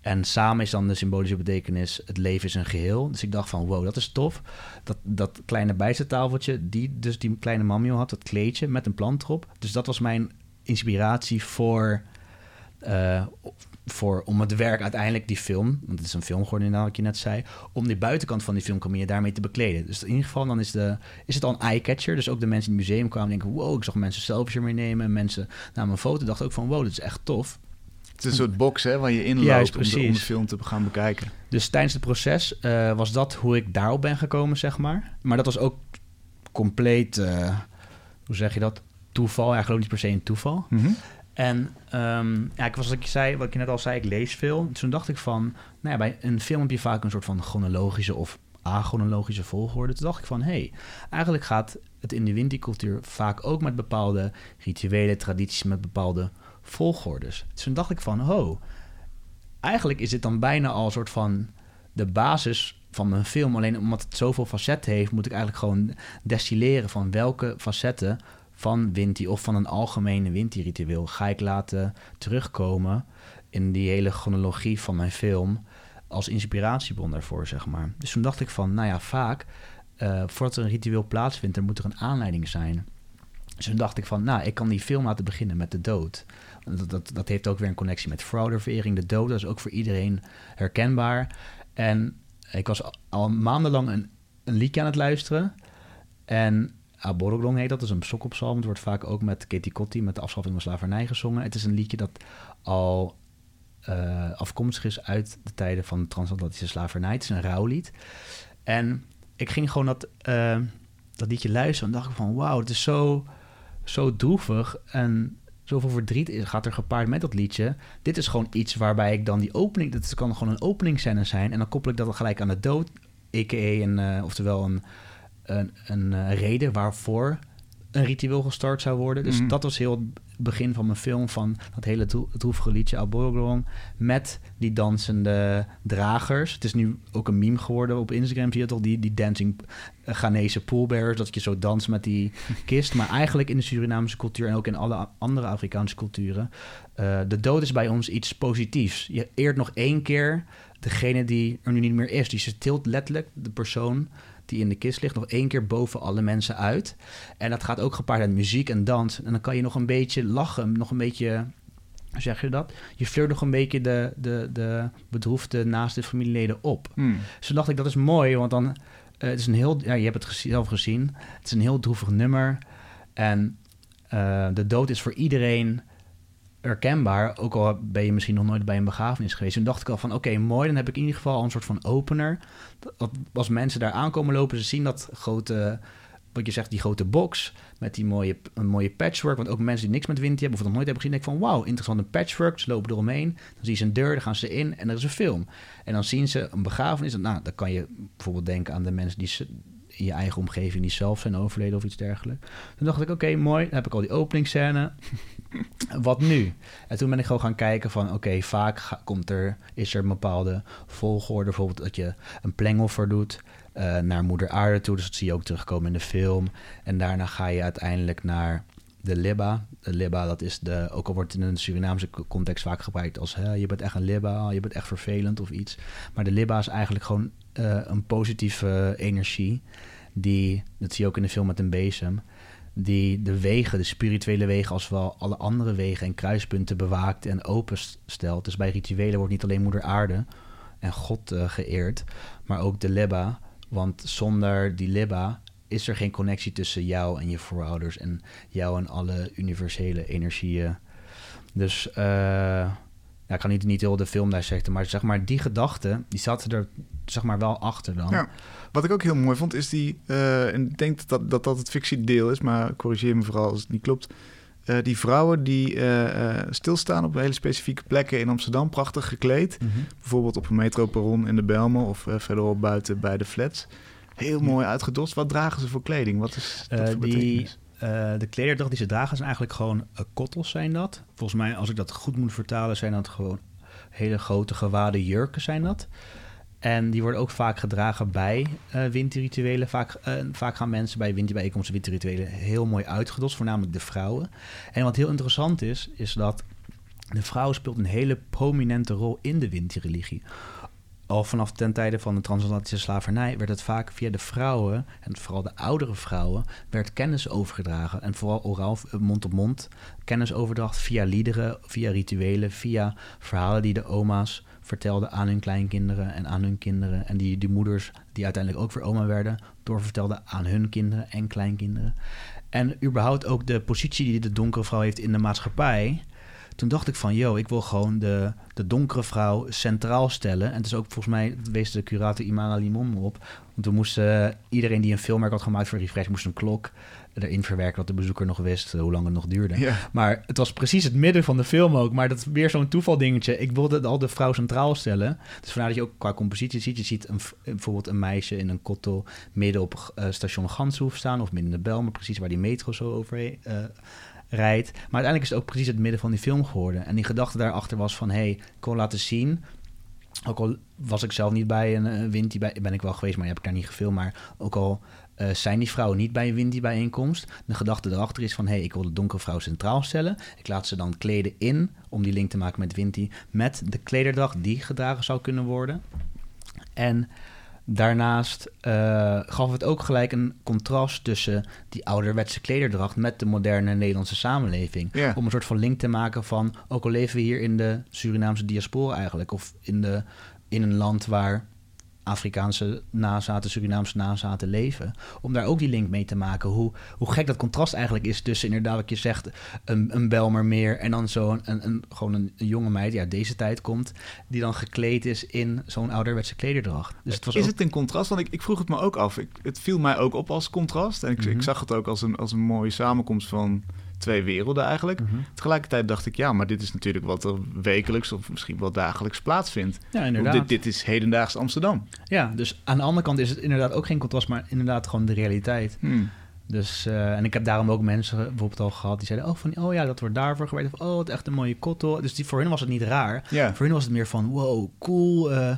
En samen is dan de symbolische betekenis: het leven is een geheel. Dus ik dacht van wow, dat is tof. Dat, dat kleine bijzettafeltje, die dus die kleine mamio had, dat kleedje met een plant erop. Dus dat was mijn inspiratie voor. Uh, voor, om het werk uiteindelijk, die film, want het is een film geworden wat je net zei, om die buitenkant van die filmcabine daarmee te bekleden. Dus in ieder geval dan is, de, is het al een eye-catcher. Dus ook de mensen in het museum kwamen denken, wow, ik zag mensen selfies ermee nemen. En mensen namen een foto dachten ook van, wow, dit is echt tof. Het is een soort box hè, waar je inloopt Juist, om, de, om de film te gaan bekijken. Dus tijdens het proces uh, was dat hoe ik daarop ben gekomen, zeg maar. Maar dat was ook compleet, uh, hoe zeg je dat, toeval. Ja, geloof niet per se een toeval. Mm -hmm. En um, ja, ik was, wat ik, zei, wat ik net al zei, ik lees veel. Toen dacht ik van, nou ja, bij een film heb je vaak een soort van chronologische of achronologische volgorde. Toen dacht ik van, hé, hey, eigenlijk gaat het in de Winti-cultuur vaak ook met bepaalde rituelen, tradities, met bepaalde volgordes. Dus toen dacht ik van, oh, eigenlijk is dit dan bijna al een soort van de basis van mijn film. Alleen omdat het zoveel facetten heeft, moet ik eigenlijk gewoon destilleren van welke facetten van Winti of van een algemene Winti-ritueel ga ik laten terugkomen in die hele chronologie van mijn film als inspiratiebron daarvoor, zeg maar. Dus toen dacht ik van, nou ja, vaak uh, voordat er een ritueel plaatsvindt, er moet er een aanleiding zijn. Dus toen dacht ik van, nou, ik kan die film laten beginnen met de dood. Dat, dat, dat heeft ook weer een connectie met fraudeverering. De dood dat is ook voor iedereen herkenbaar. En ik was al maandenlang een, een liedje aan het luisteren. En Aboroglong heet dat, is een sokopsalm. Het wordt vaak ook met Katie Kotti, met de afschaffing van slavernij gezongen. Het is een liedje dat al uh, afkomstig is uit de tijden van de transatlantische slavernij. Het is een rouwlied. En ik ging gewoon dat, uh, dat liedje luisteren en dacht ik van... wauw, het is zo, zo droevig en zoveel verdriet gaat er gepaard met dat liedje. Dit is gewoon iets waarbij ik dan die opening... Dat kan gewoon een openingscène zijn en dan koppel ik dat gelijk aan de dood. A.k.a. een, uh, oftewel een, een, een reden waarvoor een ritueel gestart zou worden. Dus mhm. dat was heel het begin van mijn film, van dat hele droevige liedje Alborglon, met die dansende dragers. Het is nu ook een meme geworden op Instagram, zie je toch, die, die dancing uh, Ghanese poolbears, dat je zo danst met die kist. Maar eigenlijk in de Surinaamse cultuur en ook in alle andere Afrikaanse culturen, uh, de dood is bij ons iets positiefs. Je eert nog één keer degene die er nu niet meer is. Die ze tilt letterlijk de persoon die in de kist ligt nog één keer boven alle mensen uit. En dat gaat ook gepaard met muziek en dans. En dan kan je nog een beetje lachen, nog een beetje hoe zeg je dat? Je flirt nog een beetje de, de, de bedroefde naaste familieleden op. Hmm. Dus toen dacht ik, dat is mooi, want dan... Uh, het is een heel... Ja, je hebt het zelf gezien. Het is een heel droevig nummer. En uh, de dood is voor iedereen herkenbaar. Ook al ben je misschien nog nooit bij een begrafenis geweest. Toen dacht ik al van, oké, mooi. Dan heb ik in ieder geval een soort van opener. Dat, als mensen daar aankomen lopen, ze zien dat grote... Wat je zegt, die grote box met die mooie, een mooie patchwork. Want ook mensen die niks met Winti hebben of nog nooit hebben gezien, denken van wauw, interessante patchwork. Ze lopen eromheen. Dan zien ze een deur, dan gaan ze in en er is een film. En dan zien ze een begrafenis. Nou, dan kan je bijvoorbeeld denken aan de mensen die in je eigen omgeving die zelf zijn overleden of iets dergelijks. Toen dacht ik, oké, mooi. Dan heb ik al die openingsscène. Wat nu? En toen ben ik gewoon gaan kijken van, oké, vaak komt er, is er een bepaalde volgorde. Bijvoorbeeld dat je een plengoffer doet uh, naar moeder aarde toe. Dus dat zie je ook terugkomen in de film. En daarna ga je uiteindelijk naar de Libba. De Libba, dat is de, ook al wordt in een Surinaamse context vaak gebruikt als hè, je bent echt een Libba, je bent echt vervelend of iets. Maar de Libba is eigenlijk gewoon uh, een positieve energie. Die, dat zie je ook in de film met een bezem. Die de wegen, de spirituele wegen, als wel alle andere wegen en kruispunten bewaakt en openstelt. Dus bij rituelen wordt niet alleen Moeder Aarde en God uh, geëerd, maar ook de Libba. Want zonder die Libba is er geen connectie tussen jou en je voorouders en jou en alle universele energieën. Dus uh, ja, ik kan niet, niet heel de film daar zeggen, maar zeg maar die gedachte, die zat er zeg maar wel achter dan. Ja. Wat ik ook heel mooi vond, is die, uh, en ik denk dat dat, dat het fictiedeel is, maar corrigeer me vooral als het niet klopt. Uh, die vrouwen die uh, stilstaan op hele specifieke plekken in Amsterdam, prachtig gekleed. Mm -hmm. Bijvoorbeeld op een metroperron in de Belmen of verderop buiten bij de flats. Heel mooi uitgedost. Wat dragen ze voor kleding? Wat is dat voor die, de klederdracht die ze dragen zijn eigenlijk gewoon kottels zijn dat. Volgens mij, als ik dat goed moet vertalen, zijn dat gewoon hele grote gewaden jurken zijn dat. En die worden ook vaak gedragen bij uh, winterrituelen. Vaak, vaak gaan mensen bij winterbijeenkomsten, winterrituelen heel mooi uitgedost, voornamelijk de vrouwen. En wat heel interessant is, is dat de vrouw speelt een hele prominente rol in de winterreligie. Al vanaf ten tijde van de transatlantische slavernij werd het vaak via de vrouwen, en vooral de oudere vrouwen, werd kennis overgedragen. En vooral oraal, mond op mond, kennisoverdracht via liederen, via rituelen, via verhalen die de oma's vertelden aan hun kleinkinderen en aan hun kinderen. En die, die moeders, die uiteindelijk ook weer oma werden, doorvertelden aan hun kinderen en kleinkinderen. En überhaupt ook de positie die de donkere vrouw heeft in de maatschappij. Toen dacht ik van, yo, ik wil gewoon de, de donkere vrouw centraal stellen. En het is ook volgens mij, wees de curator Imana Limon op. Want toen moest iedereen die een filmwerk had gemaakt voor Refresh, moest een klok erin verwerken dat de bezoeker nog wist hoe lang het nog duurde. Maar het was precies het midden van de film ook. Maar dat is weer zo'n toevaldingetje. Ik wilde al de vrouw centraal stellen. Dus vandaar dat je ook qua compositie ziet. Je ziet een, bijvoorbeeld een meisje in een kotto midden op uh, station Ganshoef staan. Of midden in de Belmen, precies waar die metro zo over uh, rijdt. Maar uiteindelijk is het ook precies het midden van die film geworden. En die gedachte daarachter was van... hé, hey, ik wil laten zien ook al was ik zelf niet bij een, een Winti, bij, ben ik wel geweest, maar heb ik daar niet gefilmd. Maar ook al uh, zijn die vrouwen niet bij een Winti-bijeenkomst. De gedachte erachter is van, hé, hey, ik wil de donkere vrouw centraal stellen. Ik laat ze dan kleden in, om die link te maken met Winti, met de klederdracht die gedragen zou kunnen worden. En Daarnaast uh, gaf het ook gelijk een contrast tussen die ouderwetse klederdracht met de moderne Nederlandse samenleving. Om een soort van link te maken van, ook al leven we hier in de Surinaamse diaspora eigenlijk, of in, de, in een land waar Afrikaanse nazaten, Surinaamse nazaten leven. Om daar ook die link mee te maken. Hoe, hoe gek dat contrast eigenlijk is tussen inderdaad wat je zegt, een, een Belmer meer en dan zo'n een, een, gewoon een, jonge meid die uit deze tijd komt, die dan gekleed is in zo'n ouderwetse klederdracht. Dus het was is het een contrast? Want ik, ik vroeg het me ook af. Ik, het viel mij ook op als contrast. En ik, ik mhm. zag het ook als een, als een mooie samenkomst van twee werelden eigenlijk. Mhm. Tegelijkertijd dacht ik, ja, maar dit is natuurlijk wat er wekelijks of misschien wel dagelijks plaatsvindt. Ja, inderdaad. Dit, dit is hedendaags Amsterdam. Ja, dus aan de andere kant is het inderdaad ook geen contrast, maar inderdaad gewoon de realiteit. Hmm. Dus, uh, en ik heb daarom ook mensen bijvoorbeeld al gehad die zeiden: Oh, van, oh ja, dat wordt daarvoor gewerkt. Of oh, wat echt een mooie kotto. Dus die, voor hen was het niet raar. Ja. Voor hen was het meer van: Wow, cool. Uh,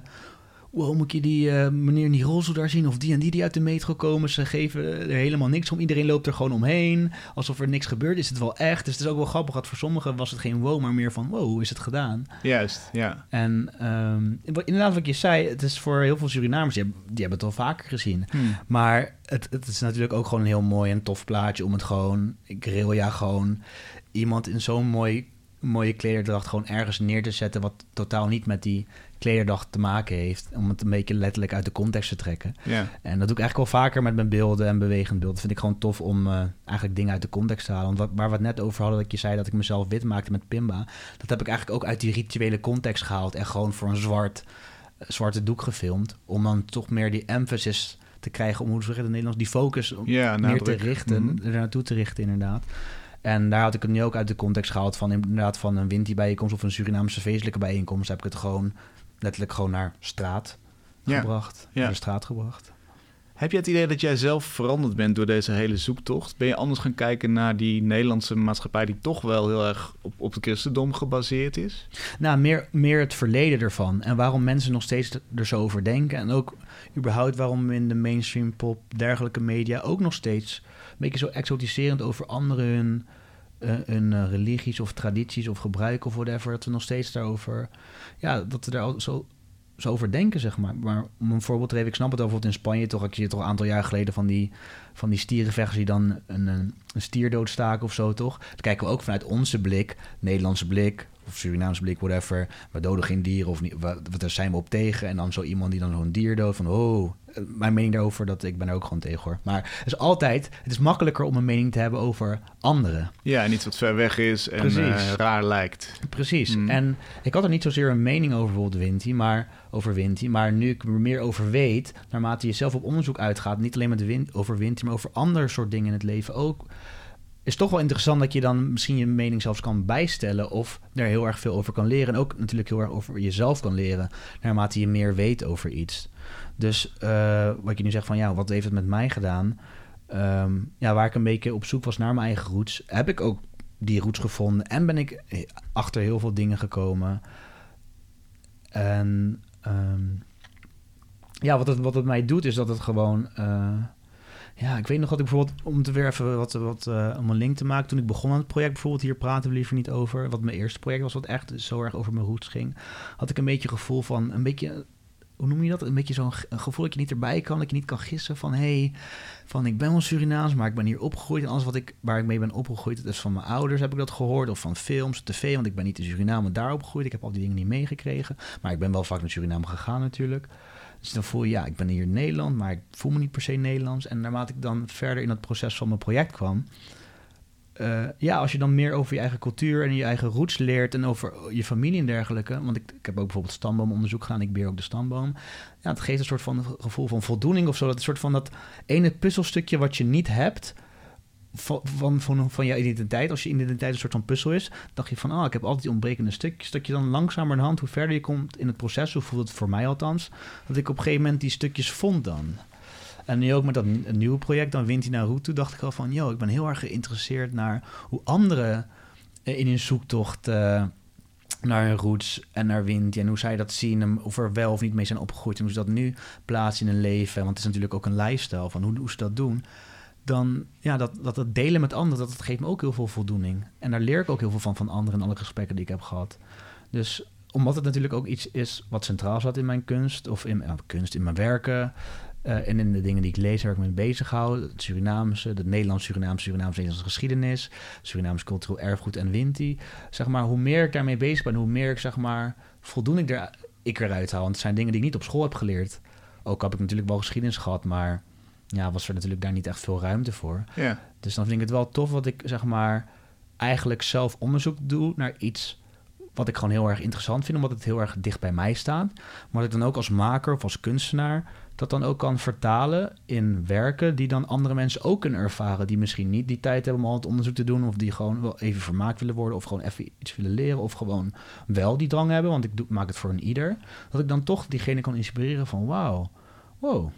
wow, moet je die uh, meneer in die rolstoel daar zien? Of die en die die uit de metro komen. Ze geven er helemaal niks om. Iedereen loopt er gewoon omheen. Alsof er niks gebeurt. Is het wel echt? Dus het is ook wel grappig. Dat voor sommigen was het geen wow, maar meer van wow, hoe is het gedaan? Juist, ja. En um, inderdaad, wat je zei, het is voor heel veel Surinamers, die hebben, die hebben het al vaker gezien. Hmm. Maar het, het is natuurlijk ook gewoon een heel mooi en tof plaatje om het gewoon, ik ja gewoon, iemand in zo'n mooi mooie klederdracht gewoon ergens neer te zetten... wat totaal niet met die klederdag te maken heeft. Om het een beetje letterlijk uit de context te trekken. En dat doe ik eigenlijk wel vaker met mijn beelden en bewegend beeld. Dat vind ik gewoon tof om uh, eigenlijk dingen uit de context te halen. Want wat, waar we het net over hadden, dat je zei dat ik mezelf wit maakte met Pimba. Dat heb ik eigenlijk ook uit die rituele context gehaald. En gewoon voor een zwart, uh, zwarte doek gefilmd. Om dan toch meer die emphasis te krijgen om hoe zeg je het Nederlands, die focus ja, meer te richten, mm -hmm. er naartoe te richten inderdaad. En daar had ik het nu ook uit de context gehaald van inderdaad van een Winti bijeenkomst of een Surinaamse feestelijke bijeenkomst. Heb ik het gewoon letterlijk gewoon naar straat gebracht. Naar de straat gebracht. Heb je het idee dat jij zelf veranderd bent door deze hele zoektocht? Ben je anders gaan kijken naar die Nederlandse maatschappij die toch wel heel erg op, op het christendom gebaseerd is? Nou, meer, meer het verleden ervan en waarom mensen nog steeds er zo over denken. En ook überhaupt waarom in de mainstream pop, dergelijke media ook nog steeds beetje zo exotiserend over anderen hun, hun uh, religies of tradities of gebruiken of whatever. Dat we nog steeds daarover ja, dat we daar zo, zo over denken, zeg maar. Maar om een voorbeeld te geven, ik snap het bijvoorbeeld in Spanje toch, zie het toch een aantal jaar geleden van die, van die stierenvechters die dan een, een, een stier doodstaken of zo, toch? Dan kijken we ook vanuit onze blik, Nederlandse blik, of Surinaamse blik, whatever. We doden geen dieren of niet, wat, daar zijn we op tegen. En dan zo iemand die dan zo'n dier dood van, oh, mijn mening daarover, dat ik ben er ook gewoon tegen hoor. Maar het is altijd, het is makkelijker om een mening te hebben over anderen. Ja, en iets wat ver weg is en uh, raar lijkt. Precies. Mm. En ik had er niet zozeer een mening over bijvoorbeeld Winti, maar over Winti. Maar nu ik er meer over weet, naarmate je zelf op onderzoek uitgaat, niet alleen met de wind, over Winti, maar over andere soort dingen in het leven ook is toch wel interessant dat je dan misschien je mening zelfs kan bijstellen of er heel erg veel over kan leren. En ook natuurlijk heel erg over jezelf kan leren, naarmate je meer weet over iets. Dus uh, wat je nu zegt van ja, wat heeft het met mij gedaan? Um, ja, waar ik een beetje op zoek was naar mijn eigen roots, heb ik ook die roots gevonden en ben ik achter heel veel dingen gekomen. En um, ja, wat het, wat het mij doet, is dat het gewoon. Uh, ja, ik weet nog dat ik bijvoorbeeld, om te weer even wat, wat uh, om een link te maken, toen ik begon aan het project, bijvoorbeeld hier praten we liever niet over, wat mijn eerste project was, wat echt zo erg over mijn roots ging, had ik een beetje gevoel van, een beetje, hoe noem je dat? Een beetje zo'n gevoel dat je niet erbij kan, dat je niet kan gissen van, hey, van ik ben wel Surinaams, maar ik ben hier opgegroeid en alles wat ik, waar ik mee ben opgegroeid, dat is van mijn ouders, heb ik dat gehoord, of van films, tv, want ik ben niet in Suriname daar opgegroeid, ik heb al die dingen niet meegekregen, maar ik ben wel vaak naar Suriname gegaan natuurlijk. Dus dan voel je, ja, ik ben hier in Nederland, maar ik voel me niet per se Nederlands. En naarmate ik dan verder in het proces van mijn project kwam, uh, ja, als je dan meer over je eigen cultuur en je eigen roots leert en over je familie en dergelijke. Want ik, ik heb ook bijvoorbeeld stamboomonderzoek gedaan, ik beheer ook de stamboom. Ja, het geeft een soort van gevoel van voldoening of zo. Dat een soort van dat ene puzzelstukje wat je niet hebt, van, van, van, jouw identiteit, als je identiteit een soort van puzzel is, dacht je van, ah, ik heb altijd die ontbrekende stukjes. Dat je dan langzamer de hand, hoe verder je komt in het proces, hoe voelt het voor mij althans, dat ik op een gegeven moment die stukjes vond dan. En nu ook met dat nieuwe project, dan wint hij naar Route, dacht ik al van, yo, ik ben heel erg geïnteresseerd naar hoe anderen in hun zoektocht uh, naar hun roots en naar wind en hoe zij dat zien, of er wel of niet mee zijn opgegroeid en hoe ze dat nu plaatsen in hun leven. Want het is natuurlijk ook een lifestyle van hoe, hoe ze dat doen dan ja, dat, dat delen met anderen, dat, geeft me ook heel veel voldoening. En daar leer ik ook heel veel van van anderen in alle gesprekken die ik heb gehad. Dus omdat het natuurlijk ook iets is wat centraal staat in mijn kunst, of in mijn kunst, in mijn werken. Uh, en in de dingen die ik lees, waar ik me mee bezig hou. Het Surinaamse, de Nederlands-Surinaamse, Surinaams-Nederlandse geschiedenis, Surinaams cultureel erfgoed en Winti. Zeg maar, hoe meer ik daarmee bezig ben, hoe meer ik zeg maar voldoening er, ik eruit haal. Want het zijn dingen die ik niet op school heb geleerd. Ook heb ik natuurlijk wel geschiedenis gehad, maar ja, was er natuurlijk daar niet echt veel ruimte voor. Ja. Dus dan vind ik het wel tof wat ik zeg maar eigenlijk zelf onderzoek doe naar iets wat ik gewoon heel erg interessant vind, omdat het heel erg dicht bij mij staat. Maar dat ik dan ook als maker of als kunstenaar dat dan ook kan vertalen in werken die dan andere mensen ook kunnen ervaren, die misschien niet die tijd hebben om al het onderzoek te doen, of die gewoon wel even vermaakt willen worden, of gewoon even iets willen leren, of gewoon wel die drang hebben, want ik doe, maak het voor een ieder. Dat ik dan toch diegene kan inspireren van wauw, wow,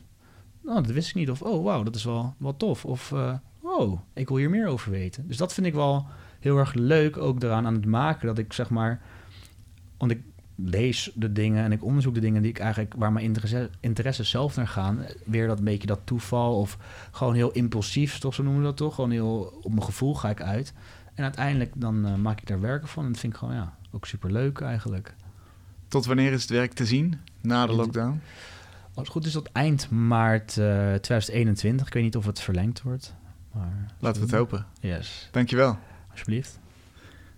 nou, dat wist ik niet. Of oh, wauw, dat is wel, wel tof. Of uh, oh, ik wil hier meer over weten. Dus dat vind ik wel heel erg leuk ook eraan aan het maken. Dat ik zeg maar, want ik lees de dingen en ik onderzoek de dingen die ik eigenlijk, waar mijn interesse, interesse zelf naar gaan. Weer dat beetje dat toeval of gewoon heel impulsief, toch zo noemen we dat toch? Gewoon heel op mijn gevoel ga ik uit. En uiteindelijk dan uh, maak ik daar werken van. En dat vind ik gewoon ja, ook super leuk eigenlijk. Tot wanneer is het werk te zien na de lockdown? Als het goed is tot eind maart uh, 2021. Ik weet niet of het verlengd wordt. Maar... Laten we het hopen. Yes. Dankjewel. Alsjeblieft.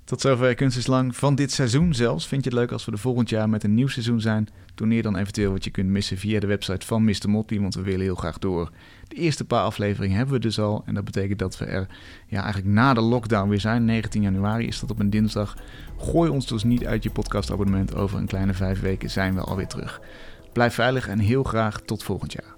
Tot zover Kunst Lang van dit seizoen zelfs. Vind je het leuk als we er volgend jaar met een nieuw seizoen zijn? Doneer dan eventueel wat je kunt missen via de website van Mr. Motley, want we willen heel graag door. De eerste paar afleveringen hebben we dus al en dat betekent dat we er ja, eigenlijk na de lockdown weer zijn. 19 januari is dat op een dinsdag. Gooi ons dus niet uit je podcastabonnement. Over een kleine vijf weken zijn we alweer terug. Blijf veilig en heel graag tot volgend jaar.